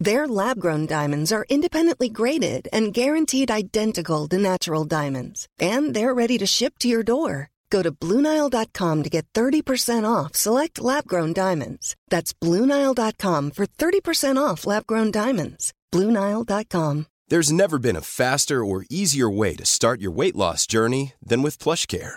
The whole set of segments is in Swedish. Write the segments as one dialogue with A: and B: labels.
A: Their lab grown diamonds are independently graded and guaranteed identical to natural diamonds, and they're ready to ship to your door. Go to Bluenile.com to get 30% off select lab grown diamonds. That's Bluenile.com for 30% off lab grown diamonds. Bluenile.com.
B: There's never been a faster or easier way to start your weight loss journey than with PlushCare.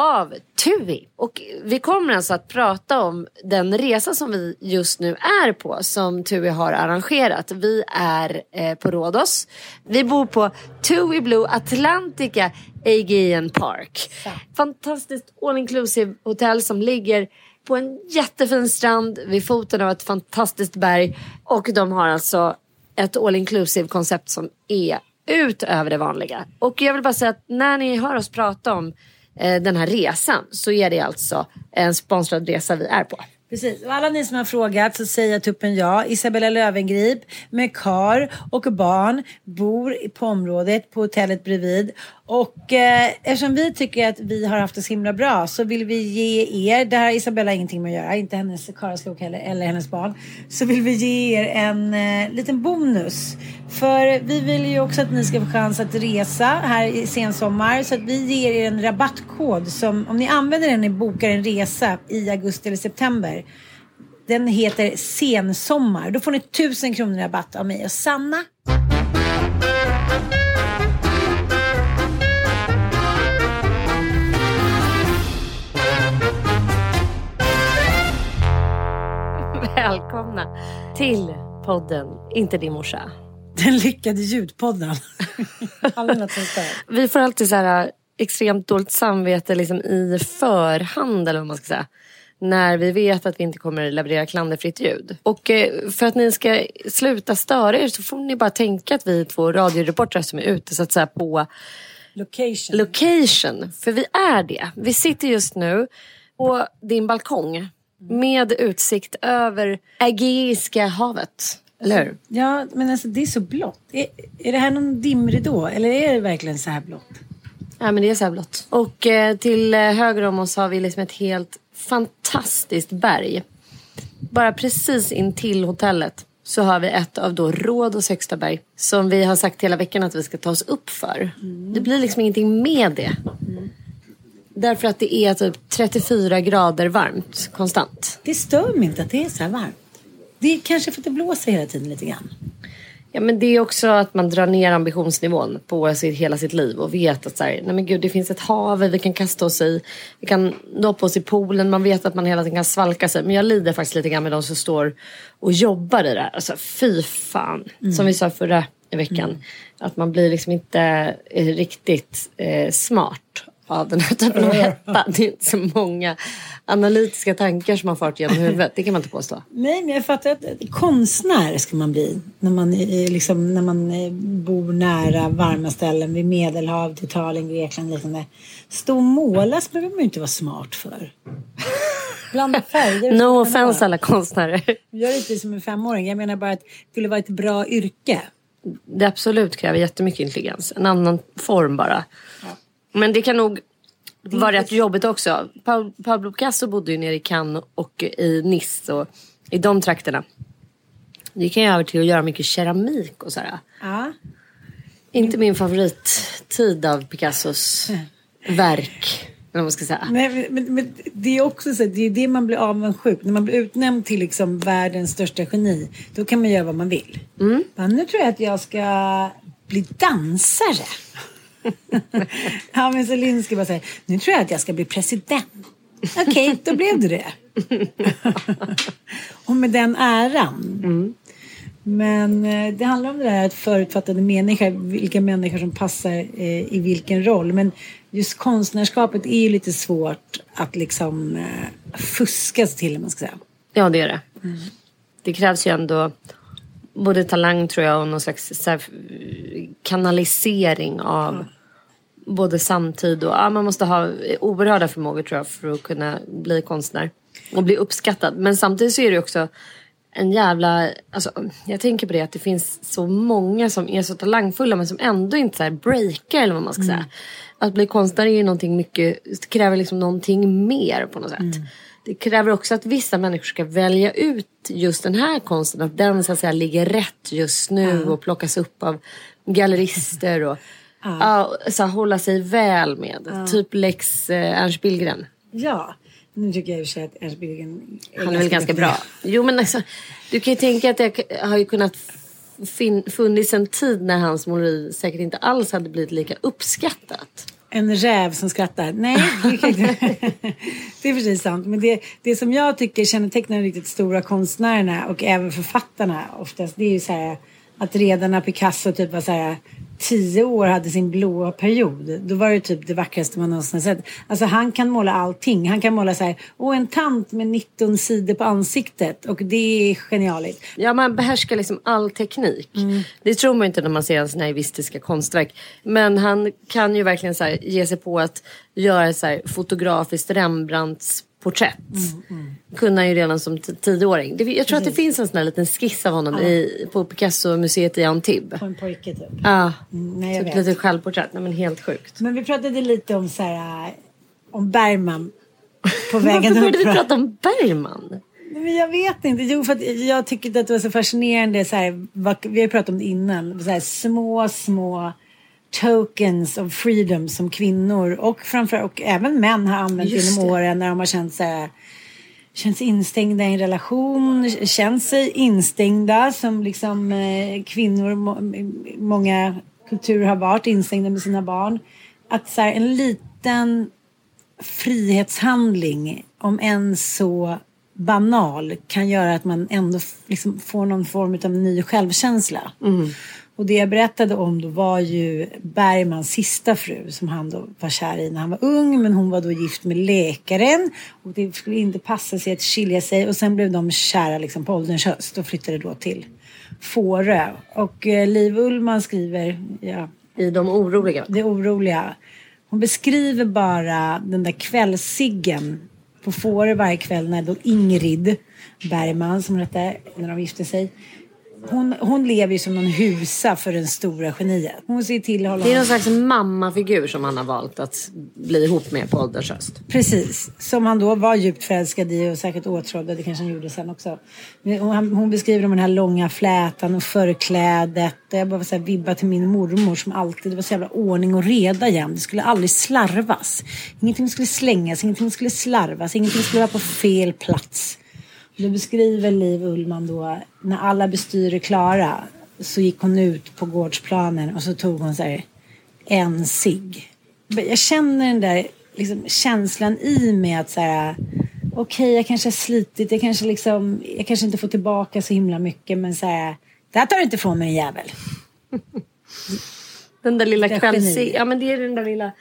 C: av TUI. Och vi kommer alltså att prata om den resa som vi just nu är på som TUI har arrangerat. Vi är eh, på Rhodos. Vi bor på TUI Blue Atlantica Aegean Park. Fantastiskt all inclusive hotell som ligger på en jättefin strand vid foten av ett fantastiskt berg. Och de har alltså ett all inclusive koncept som är utöver det vanliga. Och jag vill bara säga att när ni hör oss prata om Eh, den här resan så är det alltså en sponsrad resa vi är på.
D: Precis, och alla ni som har frågat så säger jag tuppen ja. Isabella Lövengrip med kar och barn bor på området på hotellet bredvid. Och eh, eftersom vi tycker att vi har haft det så himla bra så vill vi ge er, det här har Isabella ingenting med att göra, inte hennes karlslok heller eller hennes barn. Så vill vi ge er en eh, liten bonus. För vi vill ju också att ni ska få chans att resa här i sensommar. Så att vi ger er en rabattkod som om ni använder den när ni bokar en resa i augusti eller september. Den heter sensommar. Då får ni 1000 kronor rabatt av mig och Sanna.
C: Välkomna till podden Inte din morsa.
D: Den lyckade ljudpodden.
C: Vi får alltid så här extremt dåligt samvete liksom i förhand eller vad man ska säga. När vi vet att vi inte kommer leverera klanderfritt ljud. Och eh, för att ni ska sluta störa er så får ni bara tänka att vi är två radioreportrar som är ute så att säga på
D: Location.
C: location. För vi är det. Vi sitter just nu på din balkong med utsikt över Egeiska havet. Eller hur?
D: ja, men alltså det är så blått. Är, är det här någon dimridå eller är det verkligen så här blått?
C: Ja men det är så här blått. Och eh, till eh, höger om oss har vi liksom ett helt fantastiskt berg. Bara precis in till hotellet så har vi ett av då Rhodos högsta berg. Som vi har sagt hela veckan att vi ska ta oss upp för. Det blir liksom ingenting med det. Därför att det är typ 34 grader varmt konstant.
D: Det stör mig inte att det är så här varmt. Det är kanske för att det blåser hela tiden lite grann.
C: Ja men det är också att man drar ner ambitionsnivån på sitt, hela sitt liv och vet att så här, nej men gud det finns ett hav vi kan kasta oss i. Vi kan doppa oss i poolen, man vet att man hela tiden kan svalka sig. Men jag lider faktiskt lite grann med de som står och jobbar i det här. Alltså fy fan. Som vi sa förra veckan. Att man blir liksom inte eh, riktigt eh, smart av den här typen av hetta. Det är inte så många analytiska tankar som har fart genom huvudet. Det kan man inte påstå.
D: Nej, men jag fattar att konstnär ska man bli när man, är, liksom, när man eh, bor nära varma ställen vid Medelhavet, Italien, Grekland liknande. Stå och måla behöver man ju inte vara smart för. Blanda färger.
C: No offense alla konstnärer.
D: Gör inte som en femåring. Jag menar bara att det skulle vara ett bra yrke.
C: det absolut kräver jättemycket intelligens. En annan form bara. Men det kan nog vara rätt jobbigt också. Pa- Pablo Picasso bodde ju nere i Cannes och i Nice och i de trakterna. Det kan ju över till att göra mycket keramik och sådär.
D: Ja.
C: Inte min favorittid av Picassos verk. Eller vad man ska säga.
D: Nej, men, men, men det är också så att det är det man blir avundsjuk. När man blir utnämnd till liksom världens största geni. Då kan man göra vad man vill.
C: Mm.
D: Ja, nu tror jag att jag ska bli dansare. ja men så ska bara säger. Nu tror jag att jag ska bli president. Okej, då blev du det. Och med den äran. Men eh, det handlar om det där att förutfattade människor, vilka människor som passar eh, i vilken roll. Men just konstnärskapet är ju lite svårt att liksom eh, fuska sig till, om man ska säga.
C: Ja, det är det. Det krävs ju ändå både talang tror jag och någon slags så här, kanalisering av både samtid och ja, man måste ha oerhörda förmågor tror jag för att kunna bli konstnär och bli uppskattad. Men samtidigt så är det också en jävla, alltså, jag tänker på det att det finns så många som är så talangfulla men som ändå inte så här breakar eller vad man ska säga. Att bli konstnär är ju någonting mycket, kräver liksom någonting mer på något sätt. Det kräver också att vissa människor ska välja ut just den här konsten. Att den så att säga ligger rätt just nu och plockas upp av gallerister och ja. så hålla sig väl med. Typ Lex eh, Ernst Billgren.
D: Ja, nu tycker jag i och för sig att Ernst Billgren
C: Han är väl ganska bra. Jo men alltså, du kan ju tänka att det har ju kunnat fin- funnits en tid när hans måleri säkert inte alls hade blivit lika uppskattat.
D: En räv som skrattar. Nej, det, är precis sant. Men det, det som jag tycker kännetecknar de riktigt stora konstnärerna och även författarna oftast. Det är ju så här att redan när Picasso typ var så här tio år hade sin blåa period. Då var det typ det vackraste man någonsin sett. Alltså han kan måla allting. Han kan måla så här, åh en tant med 19 sidor på ansiktet. Och det är genialiskt.
C: Ja, man behärskar liksom all teknik. Det tror man inte när man ser hans naivistiska konstverk. Men han kan ju verkligen så här, ge sig på att göra så här, fotografiskt Rembrandts porträtt. Kunde han ju redan som tioåring. Det, jag tror att det finns en sån här liten skiss av honom i, på Picasso-museet i Antibes.
D: På en pojke typ.
C: Ja,
D: nej, jag
C: typ lite självporträtt. Nej men helt sjukt.
D: Men vi pratade lite om så här, äh, om Bergman. På vägen
C: Varför började vi prata om Bergman?
D: Nej, Men jag vet inte. Jo, för att jag tyckte att det var så fascinerande. Så här, vi har ju pratat om det innan. Så här, små, små tokens of freedom som kvinnor och framför och även män har använt
C: Just
D: genom åren när de har känt här, känns instängda i en relation, känt sig instängda som liksom eh, kvinnor, må, många kulturer har varit instängda med sina barn. Att så här, en liten frihetshandling, om än så banal, kan göra att man ändå liksom får någon form av ny självkänsla. Och det jag berättade om då var ju Bergmans sista fru som han då var kär i när han var ung. Men hon var då gift med läkaren och det skulle inte passa sig att skilja sig. Och sen blev de kära liksom på ålderns höst och flyttade då till Fårö. Och eh, Liv Ullman skriver, ja,
C: I De oroliga.
D: det oroliga. Hon beskriver bara den där kvällssiggen på Fårö varje kväll när då Ingrid Bergman som hon hette när de gifte sig. Hon, hon lever ju som någon husa för den stora geniet. Hon ser till att hålla
C: Det är någon slags mammafigur som han har valt att bli ihop med på ålderns höst.
D: Precis, som han då var djupt förälskad i och säkert åtrådd. Det kanske han gjorde sen också. Hon, hon beskriver om den här långa flätan och förklädet. Jag bara så här, vibba till min mormor som alltid, det var så jävla ordning och reda jämt. Det skulle aldrig slarvas. Ingenting skulle slängas, ingenting skulle slarvas, ingenting skulle vara på fel plats. Då beskriver Liv Ullman då, när alla bestyr är klara så gick hon ut på gårdsplanen och så tog hon så här en cigg. Jag känner den där liksom, känslan i mig att så här, okej jag kanske har slitit, jag kanske liksom, jag kanske inte får tillbaka så himla mycket men så här, det här tar du inte ifrån mig jävel.
C: Den där lilla kvälls... Ja men det är den där lilla...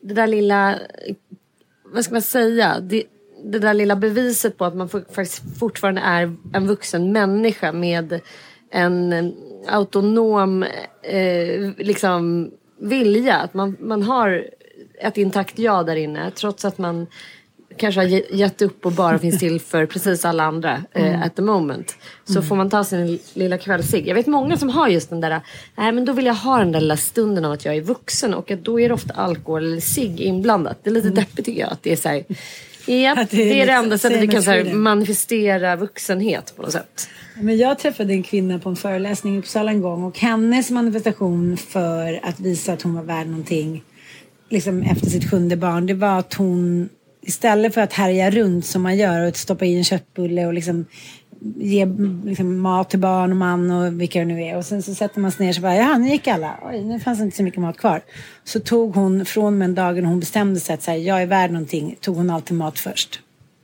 C: Det där lilla... Vad ska man säga? Det, det där lilla beviset på att man faktiskt fortfarande är en vuxen människa med en eh, autonom eh, liksom vilja. Att man, man har ett intakt jag där inne trots att man kanske har ge- gett upp och bara finns till för precis alla andra eh, at the moment. Så får man ta sin lilla kvällscigg. Jag vet många som har just den där, nej men då vill jag ha den där lilla stunden av att jag är vuxen och att då är det ofta alkohol eller cigg inblandat. Det är lite deppigt tycker jag att det är så här, ja,
D: Att det
C: det
D: är
C: är det,
D: lite
C: enda sättet vi kan så här, manifestera vuxenhet på något sätt.
D: Men jag träffade en kvinna på en föreläsning i Uppsala en gång och hennes manifestation för att visa att hon var värd någonting liksom efter sitt sjunde barn det var att hon istället för att härja runt som man gör och stoppa i en köttbulle och liksom ge liksom, mat till barn och man och vilka det nu är och sen så sätter man sig ner och så bara ja nu gick alla, oj nu fanns inte så mycket mat kvar. Så tog hon från den dagen hon bestämde sig att så här, jag är värd någonting tog hon alltid mat först.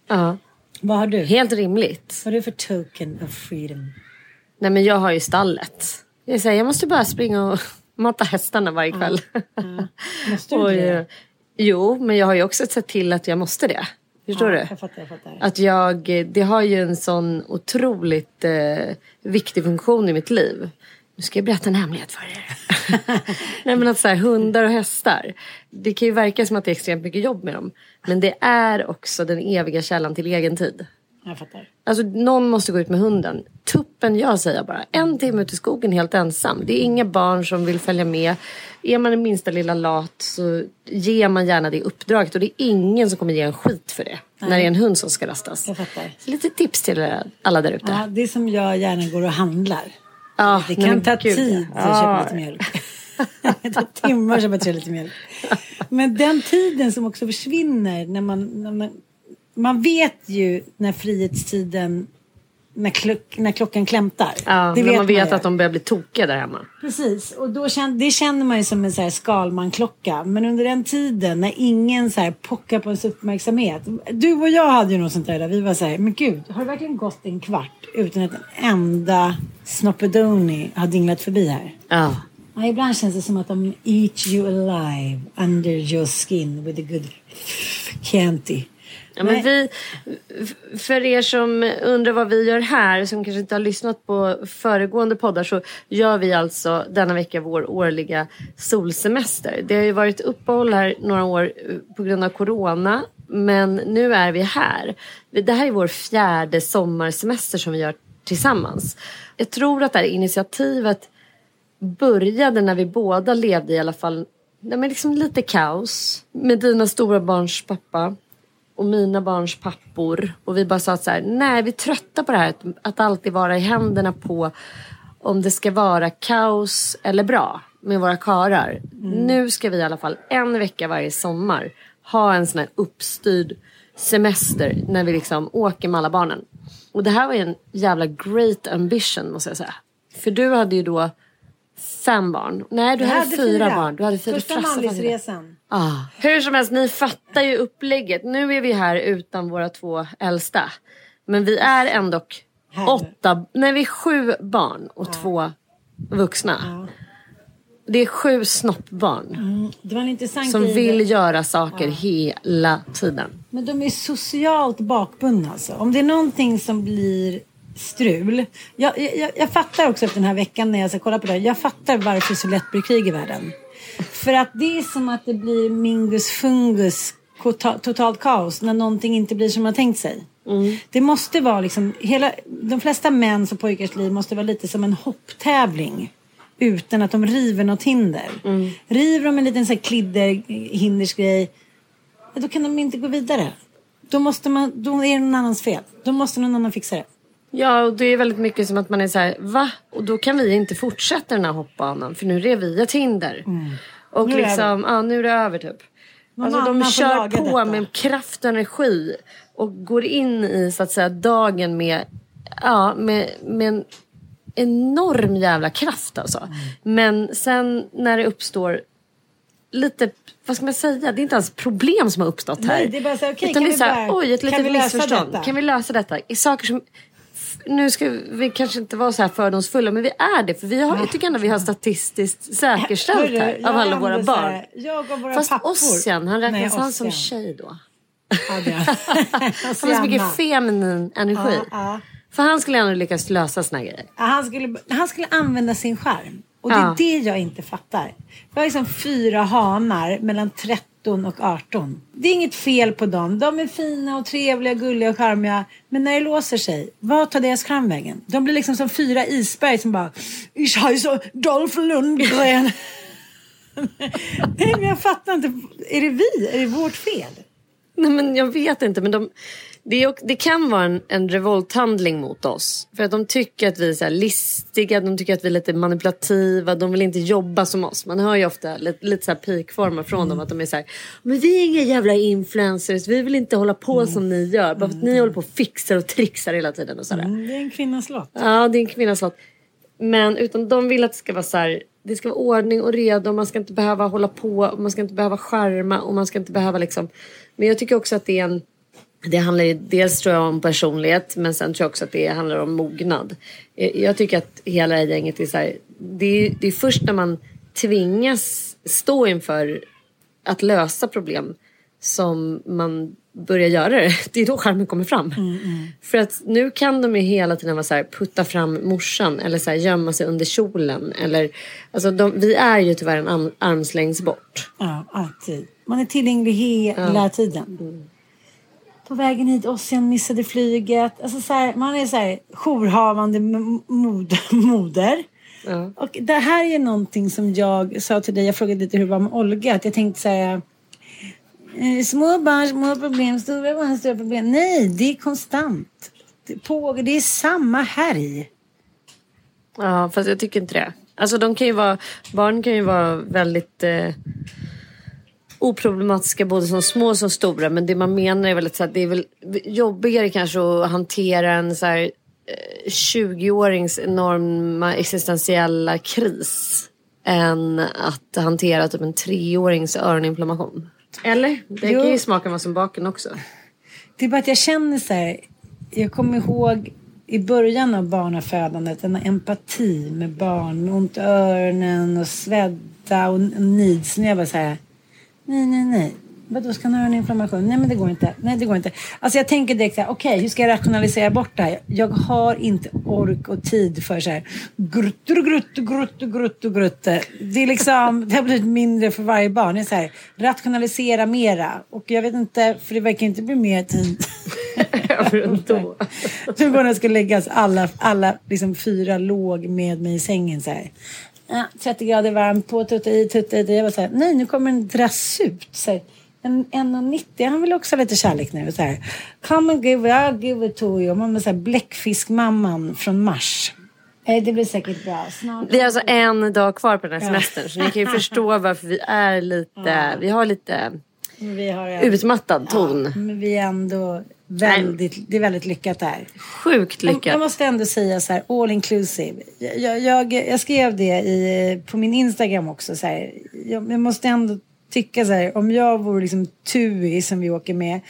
C: Ja,
D: Vad har du?
C: helt rimligt.
D: Vad är det för token of freedom?
C: Nej men jag har ju stallet. Jag, säger, jag måste bara springa och mata hästarna varje kväll.
D: Måste du
C: Och,
D: det?
C: eh, Jo, men jag har ju också sett till att jag måste det. Förstår
D: Ja,
C: du?
D: Jag fattar, jag fattar.
C: Att jag, det har ju en sån otroligt eh, viktig funktion i mitt liv. Nu ska jag berätta en hemlighet för er. Nej men att så här, hundar och hästar. Det kan ju verka som att det är extremt mycket jobb med dem. Men det är också den eviga källan till egen tid.
D: Jag fattar.
C: Alltså någon måste gå ut med hunden. Tuppen jag säger bara. En timme ute i skogen helt ensam. Det är inga barn som vill följa med. Är man den minsta lilla lat så ger man gärna det uppdraget. Och det är ingen som kommer ge en skit för det. När det är en hund som ska rastas.
D: Jag fattar.
C: Så lite tips till alla där ute.
D: Ja, det är som jag gärna går och handlar.
C: Ja,
D: Det
C: nej,
D: kan ta
C: gud,
D: tid att köpa lite mjölk. det tar timmar att köpa tre liter mjölk. Men den tiden som också försvinner när man, när man, man vet ju när frihetstiden, när, klock, när klockan klämtar.
C: Ja,
D: det
C: när man vet
D: ju.
C: att de börjar bli tokiga där hemma.
D: Precis, och då känner, det känner man ju som en så här Skalman-klocka. Men under den tiden när ingen så här pockar på ens uppmärksamhet. Du och jag hade ju något sånt där, där vi var så här, men gud, har det verkligen gått en kvart utan att en enda snoppedoni har dinglat förbi här?
C: Ja.
D: Ja, ibland känns det som att de eat you alive under your skin with a good candy.
C: Ja, men vi, för er som undrar vad vi gör här, som kanske inte har lyssnat på föregående poddar, så gör vi alltså denna vecka vår årliga solsemester. Det har ju varit uppehåll här några år eh, på grund av corona, men nu är vi här. Det här är vår fjärde sommarsemester som vi gör tillsammans. Jag tror att det här initiativet började när vi båda levde i alla fall nej, men liksom lite kaos med dina stora barns pappa och mina barns pappor. Och vi bara sa att så här, nej vi är trötta på det här att, att alltid vara i händerna på om det ska vara kaos eller bra med våra karar. Nu ska vi i alla fall en vecka varje sommar ha en sån här uppstyrd semester när vi liksom åker med alla barnen. Och det här var ju en jävla great ambition måste jag säga. För du hade ju då fem barn. Nej, du
D: Jag
C: hade, fyra, barn. Du hade fyra
D: Första mandelsresan.
C: Ah. Hur som helst, ni fattar ju upplägget. Nu är vi här utan våra två äldsta. Men vi är ändå
D: Här.
C: åtta, nej vi är sju barn och två vuxna. Det är sju snoppbarn
D: Det var en intressant
C: som
D: grej.
C: vill göra saker hela tiden.
D: Men de är socialt bakbundna alltså. Om det är någonting som blir strul. Jag, jag, jag fattar också efter den här veckan när jag ska kolla på det. Jag fattar varför det så lätt blir krig i världen. För att det är som att det blir mingus fungus totalt kaos när någonting inte blir som man tänkt sig. Det måste vara liksom, hela, de flesta mäns och pojkars liv måste vara lite som en hopptävling. Utan att de river något hinder. River de en liten så här klidderhindersgrej Ja, då kan de inte gå vidare. Då, måste man, då är det någon annans fel. Då måste någon annan fixa det.
C: Ja, och det är väldigt mycket som att man är så här, va? Och då kan vi inte fortsätta den här hoppbanan för nu rev vi ett hinder. Och
D: Nu är
C: liksom, ja nu är det över typ.
D: Någon
C: Alltså de kör på
D: detta.
C: med kraft och energi och går in i så att säga dagen med, ja, med, med en enorm jävla kraft alltså.
D: Mm.
C: Men sen när det uppstår lite, vad ska man säga, det är inte alls problem som har uppstått här.
D: Nej, det är bara så okej,
C: Utan
D: kan
C: det är
D: vi
C: så här,
D: bara-
C: oj ett litet missförstånd.
D: detta?
C: Kan vi lösa detta? I saker som nu ska vi kanske inte vara så här fördomsfulla men vi är det för vi har, jag tycker ändå vi har statistiskt säkerställt
D: Hörru,
C: här av alla våra barn.
D: här, jag och våra
C: Fast
D: pappor.
C: Ossian, han räknas
D: Nej,
C: han som tjej då?
D: Ja, det är
C: Han har så mycket feminin energi.
D: Ja, ja.
C: För han skulle ändå lyckas lösa såna grejer.
D: Ja, Han skulle, han skulle använda sin skärm. Och det är det jag inte fattar. Jag har liksom fyra hanar mellan 17 och 18. Det är inget fel på dem. De är fina och trevliga, gulliga och charmiga. Men när det låser sig, vad tar deras charm vägen? De blir liksom som fyra isberg som bara Ich heiße Dolph Lundgren. Nej, men jag fattar inte. Är det vi? Är det vårt fel?
C: Nej men jag vet inte men de, det, är, det kan vara en, en revolthandling mot oss. För att de tycker att vi är så listiga, de tycker att vi är lite manipulativa, de vill inte jobba som oss. Man hör ju ofta lite, lite så pikformer från dem att de är så här, men vi är inga jävla influencers, vi vill inte hålla på som ni gör. Bara för att ni håller på och fixar och trixar hela tiden och sådär.
D: Mm, det är en kvinnas lott.
C: Ja, det är en kvinnas lott. Men utan de vill att det ska vara så här, det ska vara ordning och reda och man ska inte behöva hålla på och man ska inte behöva skärma och man ska inte behöva liksom. Men jag tycker också att det är en, det handlar ju dels tror jag om personlighet men sen tror jag också att det handlar om mognad. Eh, Jag tycker att hela det här gänget är så här, det är, det är först när man tvingas stå inför att lösa problem som man börjar göra det. Det är då charmen kommer fram. För att nu kan de ju hela tiden vara så här, putta fram morsan eller så här, gömma sig under kjolen. Eller, alltså de, vi är ju tyvärr en arm, armslängds bort.
D: Ja, alltid. Man är tillgänglig hela tiden. På vägen hit, Ossian missade flyget. Alltså så här, man är så här jourhavande mod, moder.
C: Ja.
D: Och det här är någonting som jag sa till dig, jag frågade lite hur det var med Olga. Att jag tänkte här, eh, små barn, små problem, stora barn, stora problem. Nej, det är konstant. Det pågår, det är samma härj.
C: Ja, fast jag tycker inte det. Alltså de kan ju vara, barn kan ju vara väldigt eh, oproblematiska både som små som stora. Men det man menar är väl att så här, det är väl jobbigare kanske att hantera en så här, eh, 20-årings enorma existentiella kris. Än att hantera typ en treårings öroninflammation. Eller? Det
D: Jo.
C: kan ju smaka vad som baken också.
D: Det är bara att jag känner så här. Jag kommer ihåg i början av barnafödandet en empati med barn ont i öronen och svedda och. Nu jag bara så här. Nej, nej, nej. Vadå, ska han ha en inflammation? Nej, men det går inte. Nej, det går inte. Alltså jag tänker direkt okej, hur ska jag rationalisera bort det här? Jag har inte ork och tid för så här gruttu, gruttu, gruttu, gruttu, gruttu. Det är liksom, det har blivit mindre för varje barn. Det är så här, rationalisera mera. Och jag vet inte, för det verkar inte bli mer tid.
C: Då.
D: Så går det ska läggas alla, alla liksom fyra låg med mig i sängen så här. Ja, 30 grader varmt, på, tutta i, tutta i. Jag var så här, nej nu kommer den dras ut. Så här, en 1,90, han vill också ha lite kärlek nu. Så här, Come and give I'll give it to you. Man här, bläckfiskmamman från Mars. Det blir säkert bra. Snart.
C: Vi har alltså en dag kvar på den här semestern. Så ni kan ju förstå varför vi är lite, vi har lite
D: Vi har en,
C: utmattad ton.
D: men vi är ändå väldigt, det är väldigt lyckat där.
C: Sjukt
D: Jag,
C: lyckat.
D: jag måste ändå säga så här, all inclusive. Jag, jag, jag skrev det i, på min Instagram också. Så här, jag, jag måste ändå tycka så här, om jag vore liksom Tui som vi åker med,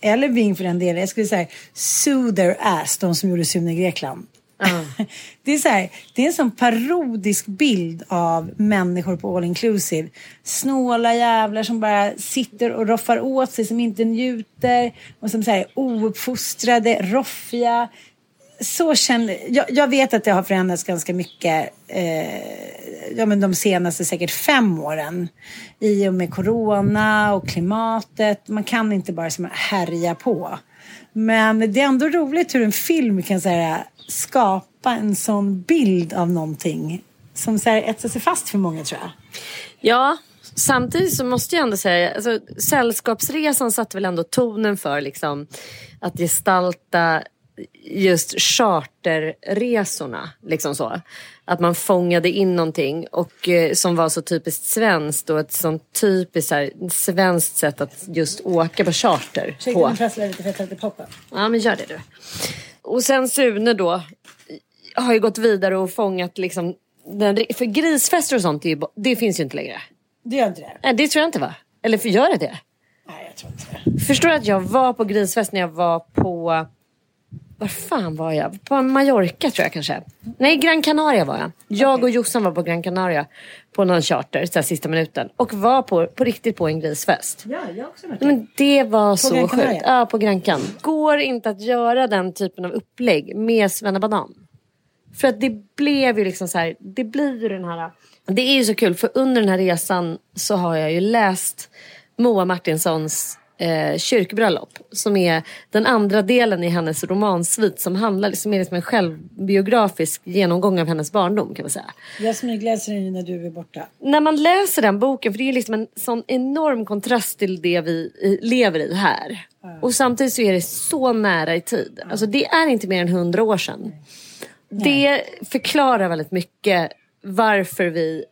D: eller Ving för den delen, jag skulle säga sue their ass, de som gjorde Sune i Grekland. Det är, så här, det är en sån parodisk bild av människor på all inclusive. Snåla jävlar som bara sitter och roffar åt sig, som inte njuter. Och som så här, ouppfostrade, roffiga. Så känner, jag, jag vet att det har förändrats ganska mycket eh, ja, men de senaste säkert fem åren. I och med corona och klimatet. Man kan inte bara som härja på. Men det är ändå roligt hur en film kan säga skapa en sån bild av någonting som så här, etsar sig fast för många tror jag.
C: Ja, samtidigt så måste jag ändå säga, alltså, Sällskapsresan satte väl ändå tonen för liksom, att gestalta just charterresorna. Liksom så. Att man fångade in någonting och, eh, som var så typiskt svenskt och ett sånt typiskt så här, svenskt sätt att just åka på charter.
D: Ursäkta,
C: på.
D: nu prasslar jag lite för jag tar lite poppa.
C: Ja men gör det du. Och sen Sune då har ju gått vidare och fångat liksom den, för grisfester och sånt, det finns ju inte längre.
D: Det gör inte det?
C: Nej, det tror jag inte va? Eller för gör det det?
D: Nej, jag tror inte det.
C: Förstår du att jag var på grisfest när jag var på... Var fan var jag? På Mallorca tror jag kanske. Nej, Gran Canaria var jag. Jag och Jossan var på Gran Canaria på någon charter, så här, sista minuten. Och var på, på riktigt på en grisfest.
D: Ja, jag också varit
C: Men det var så
D: Gran Canaria?
C: sjukt. Ja, på Grankan. Går inte att göra den typen av upplägg med Svennebanan. För att det blev ju liksom så här, det blir ju den här... Det är ju så kul för under den här resan så har jag ju läst Moa Martinssons eh, kyrkbröllop. Som är den andra delen i hennes romansvit som handlar som är liksom en självbiografisk genomgång av hennes barndom kan man säga
D: Jag smygläser den när du är borta.
C: när man läser den boken, för det är liksom en sån enorm kontrast till det vi lever i här. Och samtidigt så är det så nära i tid. Alltså det är inte mer än hundra år sedan. Det förklarar väldigt mycket varför vi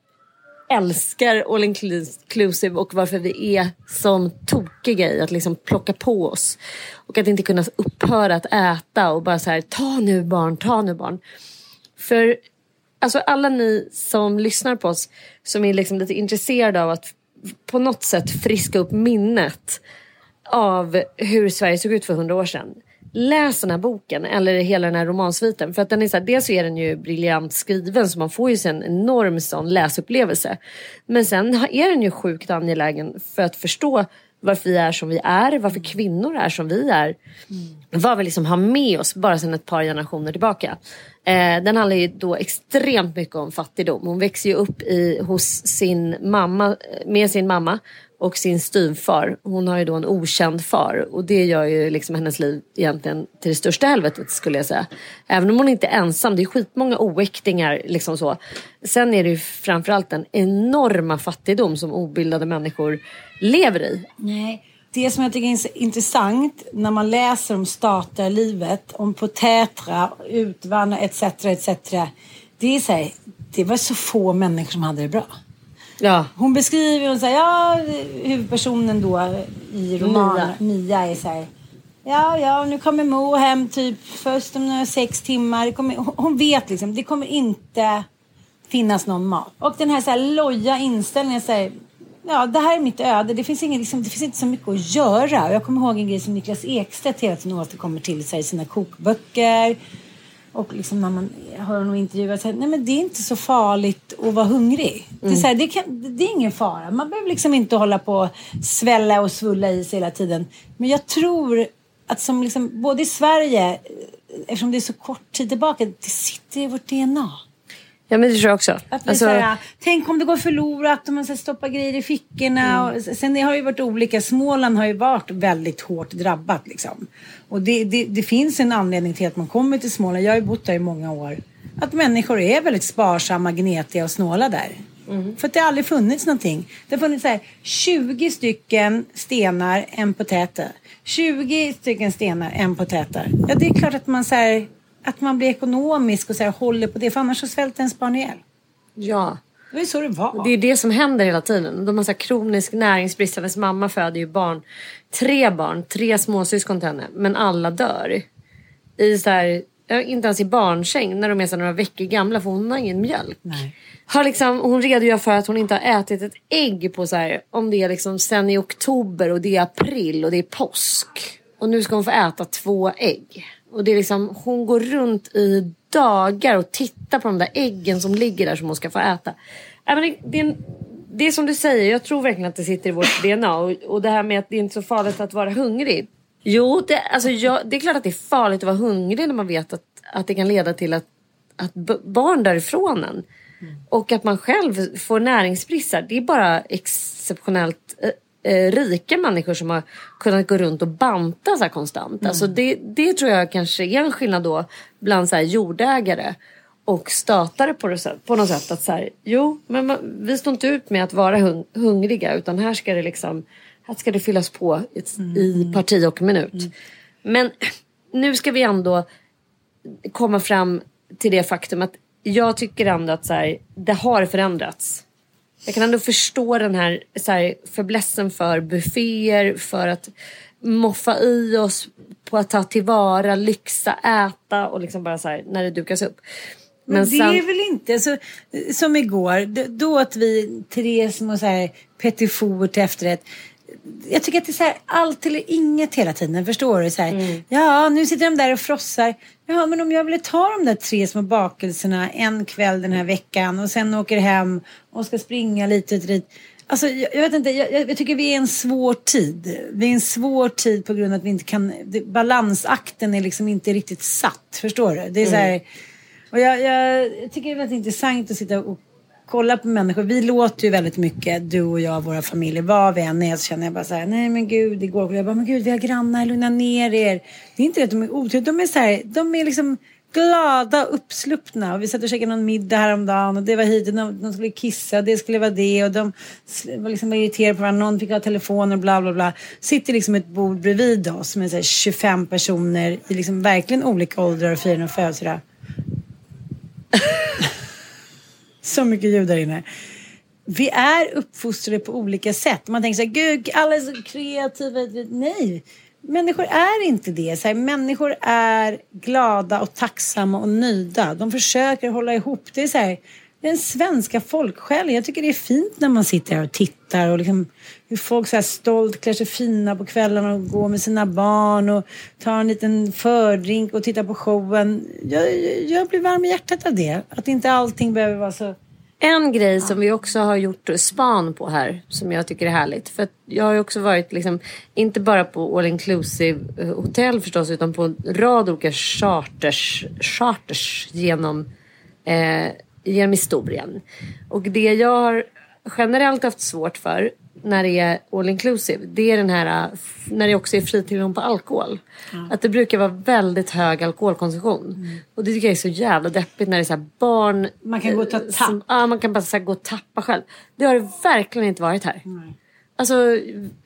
C: älskar all inclusive och varför vi är som tokiga i att liksom plocka på oss. Och att inte kunna upphöra att äta och bara så här, ta nu barn, ta nu barn. För alltså alla ni som lyssnar på oss som är liksom lite intresserade av att på något sätt friska upp minnet av hur Sverige såg ut för hundra år sedan. Läs den här boken eller hela den här romansviten. För att den är så här, dels så är den ju briljant skriven så man får ju en enorm sån läsupplevelse. Men sen är den ju sjukt angelägen för att förstå varför vi är som vi är, varför kvinnor är som vi är. Vad vi liksom har med oss bara sedan ett par generationer tillbaka. Eh, den handlar ju då extremt mycket om fattigdom. Hon växer ju upp i, hos sin mamma, eh, med sin mamma och sin styvfar. Hon har ju då en okänd far och det gör ju liksom hennes liv egentligen till det största helvetet skulle jag säga. Även om hon inte är ensam, det är skitmånga oäktingar liksom så. Sen är det ju framförallt den enorma fattigdom som obildade människor lever i.
D: Nej. Det som jag tycker är intressant när man läser om statarlivet, om på Tätra, Utvanna etc. etc. Det är så här, det var så få människor som hade det bra.
C: Ja.
D: Hon beskriver, hon säger, ja, huvudpersonen då i romanen, Mia, är så här. Ja, ja, nu kommer Mo hem typ först om några sex timmar. Kommer, hon- hon vet liksom, det kommer inte finnas någon mat. Och den här, så här loja inställningen, så här, ja, det här är mitt öde. Det finns, ingen, liksom, det finns inte så mycket att göra. Jag kommer ihåg en grej som Niklas Ekstedt hela tiden återkommer till så här, i sina kokböcker. Och liksom när man hör honom intervjua, så här, nej men det är inte så farligt att vara hungrig. Det, är så här, det, kan, det är ingen fara. Man behöver liksom inte hålla på och svälla och svulla i sig hela tiden. Men jag tror att som liksom, både i Sverige, eftersom det är så kort tid tillbaka, det sitter i vårt DNA.
C: Ja, men det tror jag också.
D: Att
C: Alltså,
D: såhär, tänk om det går förlorat och man ska stoppa grejer i fickorna. Och, sen det har ju varit olika. Småland har ju varit väldigt hårt drabbat. Liksom. Och det, det, det finns en anledning till att man kommer till Småland. Jag har ju bott där i många år. Att människor är väldigt sparsamma, gnetiga och snåla där. För att det har aldrig funnits någonting. Det har funnits så här, 20 stycken stenar, en potäter. 20 stycken stenar, en potäter. Ja, det är klart att man, så att man blir ekonomisk och så här, håller på det. För annars så svälter ens barn ihjäl.
C: ja.
D: Det var ju så det var.
C: Det är det som händer hela tiden. De har så här kronisk näringsbrist. Hennes mamma föder ju barn. Tre barn, tre småsyskon till henne. Men alla dör. I så här, inte ens i barnsäng när de är så några veckor gamla för hon har ingen mjölk.
D: Nej.
C: Har liksom, hon redogör för att hon inte har ätit ett ägg på så här, om det är liksom sen i oktober och det är april och det är påsk. Och nu ska hon få äta två ägg. Och det är liksom, hon går runt i dagar och tittar på de där äggen som ligger där som hon ska få äta. Men det, är det är som du säger, jag tror verkligen att det sitter i vårt DNA. Och, och det här med att det är inte är så farligt att vara hungrig. Jo, det, alltså jag, det är klart att det är farligt att vara hungrig när man vet att, att det kan leda till att, att barn därifrån en. Mm. Och att man själv får näringsbrist. Det är bara exceptionellt eh, rika människor som har kunnat gå runt och banta så här konstant. Mm. Alltså det, det tror jag kanske är en skillnad då bland så jordägare och statare på, det, på något sätt. Att så här, jo, men man, vi står inte ut med att vara hung, hungriga utan här ska det liksom här ska det fyllas på i, mm. i parti och minut. Mm. Men nu ska vi ändå komma fram till det faktum att jag tycker ändå att så här, det har förändrats. Jag kan ändå förstå den här, så här förblässen för bufféer, för att moffa i oss på att ta tillvara, lyxa, äta och liksom bara så här, när det dukas upp.
D: Men, Men det sen... är väl inte så, som igår, då att vi tre små så här petit four till efterrätt jag tycker att det är så här, allt eller inget hela tiden. Förstår du? Så här, mm. Ja, nu sitter de där och frossar. Ja, men om jag ville ta de där tre små bakelserna en kväll den här veckan och sen åker hem och ska springa lite och dit. Alltså, jag, jag vet inte, jag, jag, tycker vi är i en svår tid. Vi är i en svår tid på grund av att vi inte kan, det, balansakten är liksom inte riktigt satt. Förstår du? Det är mm. så här, och jag, jag, tycker det är väldigt intressant att sitta och kolla på människor. Vi låter ju väldigt mycket, du och jag, våra familjer. Vad vi än är så känner jag bara så här, nej men gud, igår. Jag bara, men gud, vi har grannar, lugna ner er. Det är inte det att de är otrevliga, de är så här, de är liksom glada och uppsluppna. Och vi satt och käkade någon middag häromdagen och det var hit och de, de skulle kissa och det skulle vara det och de var liksom irriterade på varandra. Någon fick ha telefoner och bla bla bla. Sitter liksom ett bord bredvid oss med så här 25 personer i liksom verkligen olika åldrar och firar och födelsedag. så mycket ljud där inne. Vi är uppfostrade på olika sätt. Man tänker så här, gud, alla är så kreativa. Nej, människor är inte det. Så här, människor är glada och tacksamma och nöjda. De försöker hålla ihop. Det är så här, den svenska folksjälen. Jag tycker det är fint när man sitter här och tittar och liksom hur folk så här stolt klär sig fina på kvällarna och går med sina barn och tar en liten fördrink och tittar på showen. Jag, jag blir varm i hjärtat av det. Att inte allting behöver vara så
C: en grej som vi också har gjort span på här som jag tycker är härligt. För jag har ju också varit liksom, inte bara på all inclusive-hotell eh, förstås utan på en rad olika charters, charters genom eh, genom historien. Och det jag har generellt haft svårt för när det är all inclusive det är den här när det också är fri tillgång på alkohol. Mm. Att det brukar vara väldigt hög alkoholkonsumtion. Mm. Och det tycker jag är så jävla deppigt när det är så barn.
D: Man kan gå och ta tapp.
C: Ja, man kan bara så gå och tappa själv. Det har det verkligen inte varit här. Mm. Alltså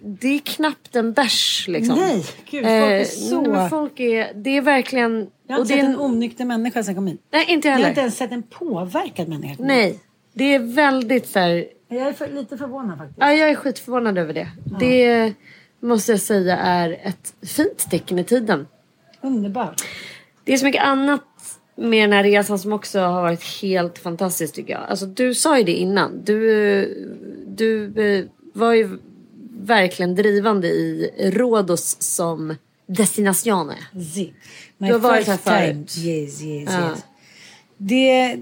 C: det är knappt en bärs liksom.
D: Nej, gud folk är eh, så...
C: Eh, folk är, det är verkligen...
D: Jag har inte sett en onykter människa sen jag kom hit.
C: Nej, inte heller.
D: Jag har inte ens sett en påverkad människa.
C: Nej, det är väldigt så här...
D: Jag är för, lite förvånad faktiskt.
C: Ja, jag är skitförvånad över det. Ja. Det måste jag säga är ett fint tecken i tiden.
D: Underbart.
C: Det är så mycket annat med den här resan som också har varit helt fantastiskt tycker jag. Alltså du sa ju det innan. Du, du eh, var ju verkligen drivande i Rhodos som destination.
D: Sí. My du har varit här förut. Yes, yes, ja. yes. Det,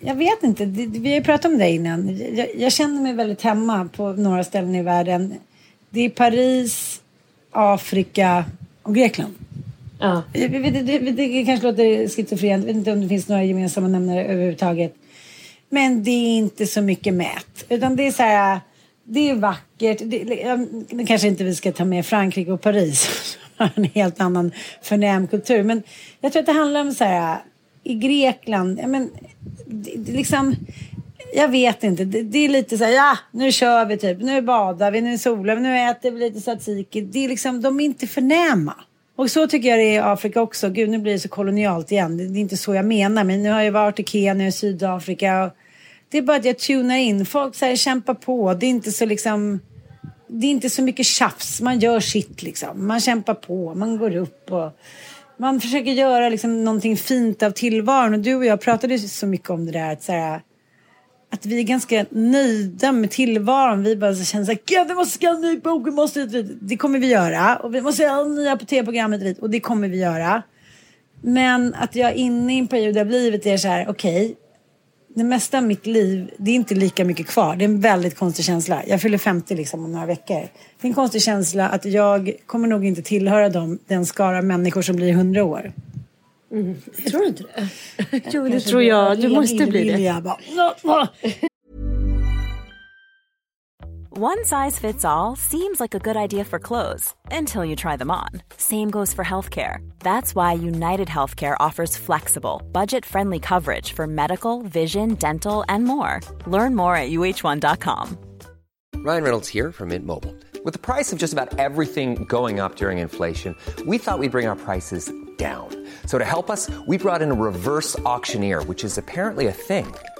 D: jag vet inte, det, vi har ju pratat om det innan. Jag, jag, känner mig väldigt hemma på några ställen i världen. Det är Paris, Afrika och Grekland. Ja. Det, det, det, kanske låter schizofrent, jag vet inte om det finns några gemensamma nämnare överhuvudtaget. Men det är inte så mycket mät. Utan det är så här det är vackert. Det, kanske inte vi ska ta med Frankrike och Paris. en helt annan förnäm kultur. Men jag tror att det handlar om så här. I Grekland. Ja, men, det, liksom, jag vet inte. Det, det, är lite så här. Ja, nu kör vi typ. Nu badar vi. Nu solar vi. Nu äter vi lite tzatziki. Det är liksom, de är inte förnäma. Och så tycker jag det är i Afrika också. Gud, nu blir det så kolonialt igen. Det, det är inte så jag menar. Men nu har jag varit i Kenya och Sydafrika. Och, det är bara att jag tunar in. Folk så här, kämpar på. Det är inte så liksom... Det är inte så mycket tjafs. Man gör sitt liksom. Man kämpar på. Man går upp och... Man försöker göra liksom någonting fint av tillvaron. Och du och jag pratade så mycket om det där. Att, så här, att vi är ganska nöjda med tillvaron. Vi bara känner så här, Gud, vi måste skriva en ny bok, vi måste. Det kommer vi göra. Och vi måste göra nya på tv-programmet och det kommer vi göra. Men att jag är inne i en period av livet är så här, okej det mesta av mitt liv, det är inte lika mycket kvar. Det är en väldigt konstig känsla. Jag fyller 50 liksom om några veckor. Det är en konstig känsla att jag kommer nog inte tillhöra dem, den skara människor som blir 100 år.
C: Tror du inte det? jo, det tror jag. Du måste bli det.
E: One size fits all seems like a good idea for clothes until you try them on. Same goes for healthcare. That's why United Healthcare offers flexible, budget friendly coverage for medical, vision, dental, and more. Learn more at uh1.com.
F: Ryan Reynolds here from Mint Mobile. With the price of just about everything going up during inflation, we thought we'd bring our prices down. So to help us, we brought in a reverse auctioneer, which is apparently a thing.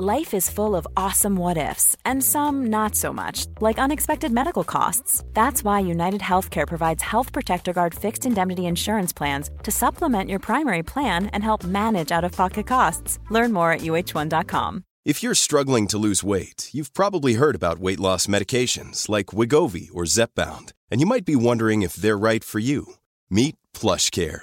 E: Life is full of awesome what ifs, and some not so much, like unexpected medical costs. That's why United Healthcare provides Health Protector Guard fixed indemnity insurance plans to supplement your primary plan and help manage out of pocket costs. Learn more at uh1.com.
B: If you're struggling to lose weight, you've probably heard about weight loss medications like Wigovi or Zepbound, and you might be wondering if they're right for you. Meet PlushCare,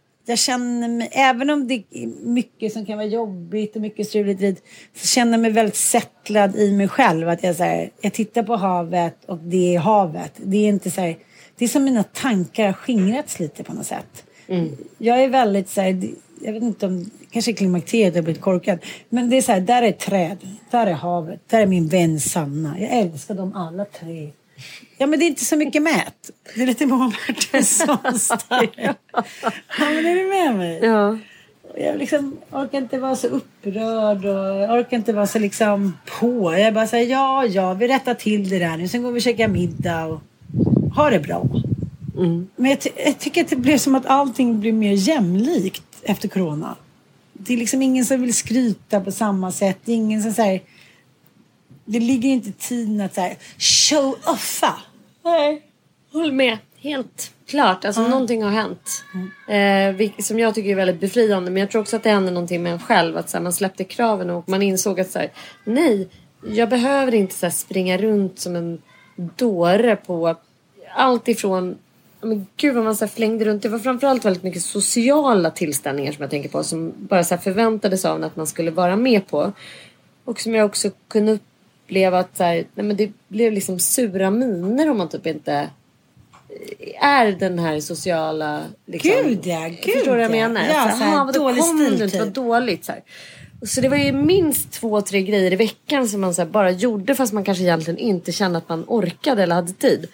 D: Jag känner mig, även om det är mycket som kan vara jobbigt och mycket struligt så känner jag mig väldigt settlad i mig själv. Att jag, så här, jag tittar på havet och det är havet. Det är inte så här, det är som mina tankar har skingrats lite på något sätt. Jag är väldigt så här, jag vet inte om, kanske klimakteriet har blivit korkad. Men det är så här, där är träd, där är havet, där är min vän Sanna. Jag älskar dem alla tre. Ja men det är inte så mycket mät. Det är lite Moa Martinsson-style. ja men är du med mig?
C: Ja.
D: Jag liksom orkar inte vara så upprörd och orkar inte vara så liksom på. Jag bara säger ja, ja, vi rättar till det där nu. Sen går vi och käkar middag och ha det bra. Men jag, jag tycker att det blev som att allting blir mer jämlikt efter corona. Det är liksom ingen som vill skryta på samma sätt. Det är ingen som säger det ligger inte i tiden att så här, show offa.
C: Nej, håll med. Helt klart. Alltså någonting har hänt. Eh, vil- som jag tycker är väldigt befriande. Men jag tror också att det hände någonting med en själv. Att så här, man släppte kraven och man insåg att så här, nej, jag behöver inte så här, springa runt som en dåre på allt ifrån Men gud vad man så flängde runt. Det var framförallt väldigt mycket sociala tillställningar som jag tänker på. Som bara så förväntades av en att man skulle vara med på. Och som jag också kunde uppleva att så här, nej men det blev liksom sura miner om man typ inte är den här sociala... Liksom,
D: Gud, ja, gud,
C: Förstår du vad jag
D: ja.
C: menar?
D: Ja,
C: så
D: så här,
C: vadå,
D: dålig stil, typ.
C: Vad dåligt. Så, här. Så det var ju minst två, tre grejer i veckan som man så här, bara gjorde fast man kanske egentligen inte kände att man orkade eller hade tid.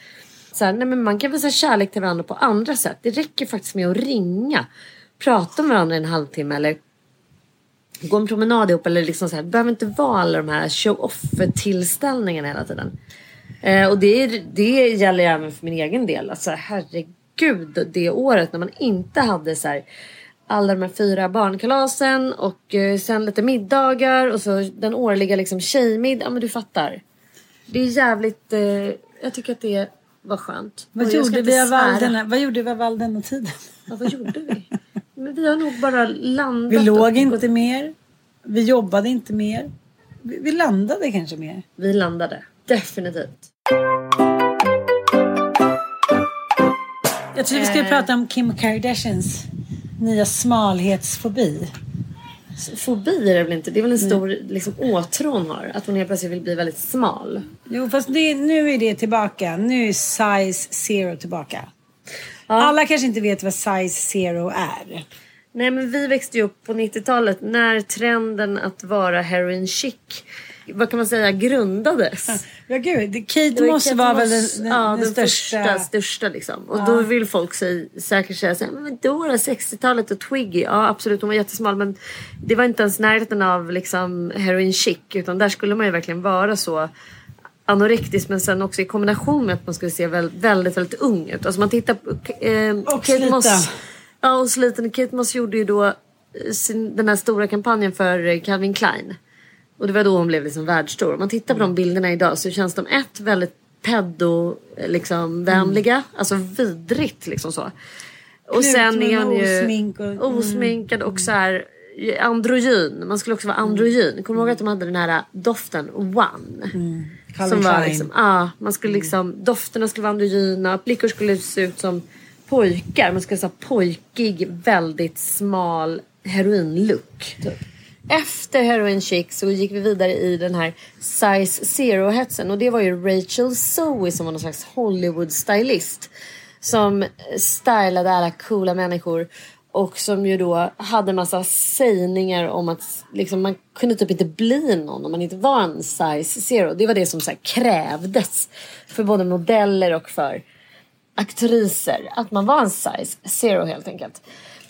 C: Så här, nej, men man kan visa kärlek till varandra på andra sätt. Det räcker faktiskt med att ringa, prata med varandra i en halvtimme eller gå en promenad ihop. Eller liksom så här, det behöver inte vara alla de här show-off-tillställningarna hela tiden. Eh, och det, är- det gäller ju även för min egen del. Alltså, herregud, det året när man inte hade så här, alla de här fyra barnkalasen och eh, sen lite middagar och så den årliga liksom tjejmiddag. Ja men du fattar. Det är jävligt, eh, jag tycker att det var skönt.
D: Vad
C: Och
D: gjorde, vi av all denna, vad gjorde vi av all denna tiden?
C: Ja, vad gjorde vi? Vi har nog bara landat.
D: Vi låg inte mer. Vi jobbade inte mer. Vi, vi landade kanske mer.
C: Vi landade. Definitivt.
D: Jag tror vi skulle prata om Kim Kardashians nya smalhetsfobi.
C: Fobi är det väl inte? Det är väl en stor liksom, åtrå hon har. Att hon helt plötsligt vill bli väldigt smal.
D: Jo, fast det, nu är det tillbaka. Nu är size zero tillbaka. Alla kanske inte vet vad size zero är.
C: Nej men vi växte ju upp på 90-talet när trenden att vara heroin chic vad kan man säga, grundades.
D: Ja gud, Kate Moss
C: Kate
D: var väl
C: Moss,
D: den, den,
C: ja,
D: den,
C: den
D: största.
C: första, största liksom. Och då vill folk sig, säkert säga såhär, men då var det 60-talet och Twiggy. Ja absolut, hon var jättesmal men det var inte ens närheten av liksom heroin chic. Utan där skulle man ju verkligen vara så anorektisk men sen också i kombination med att man skulle se väl, väldigt, väldigt ung ut. Alltså man tittar på eh,
D: Och sliten.
C: Ja och sliten. Kate Moss gjorde ju då eh, sin, den här stora kampanjen för eh, Calvin Klein. Och det var då hon blev liksom världsstor. Om man tittar på de bilderna idag så känns de ett väldigt pedo liksom vänliga. Alltså vidrigt liksom så. Och sen är hon ju
D: osmink och- mm.
C: osminkad och så här eh, androgyn. Man skulle också vara androgyn. Kommer du ihåg att de hade den här doften One?
D: Calvin
C: som var
D: Klein.
C: liksom, ja, man skulle liksom, dofterna skulle vara androgyna, flickor skulle se ut som pojkar. Man skulle ha pojkig, väldigt smal heroinlook. Typ. Efter Heroin Chic så gick vi vidare i den här Size Zero-hetsen och det var ju Rachel Zoe som var någon slags Hollywood-stylist. Som stylade alla coola människor och som ju då hade massa sägningar om att liksom, man kunde typ inte bli någon om man inte var en size zero. Det var det som så här krävdes för både modeller och för aktriser. Att man var en size zero helt enkelt.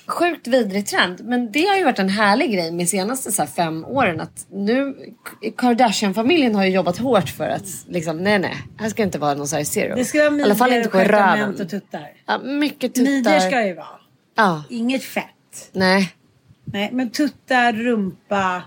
C: Sjukt vidrig trend. Men det har ju varit en härlig grej med senaste så fem åren. Att nu, Kardashian-familjen har ju jobbat hårt för att liksom, nej nej, här ska inte vara någon size zero.
D: Det ska vara
C: I alla fall
D: midjor,
C: inte på röven.
D: och tuttar.
C: Ja, mycket tuttar.
D: Midjor ska det ju vara.
C: Ja,
D: Inget fett.
C: nej.
D: Nej, men tuttar, rumpa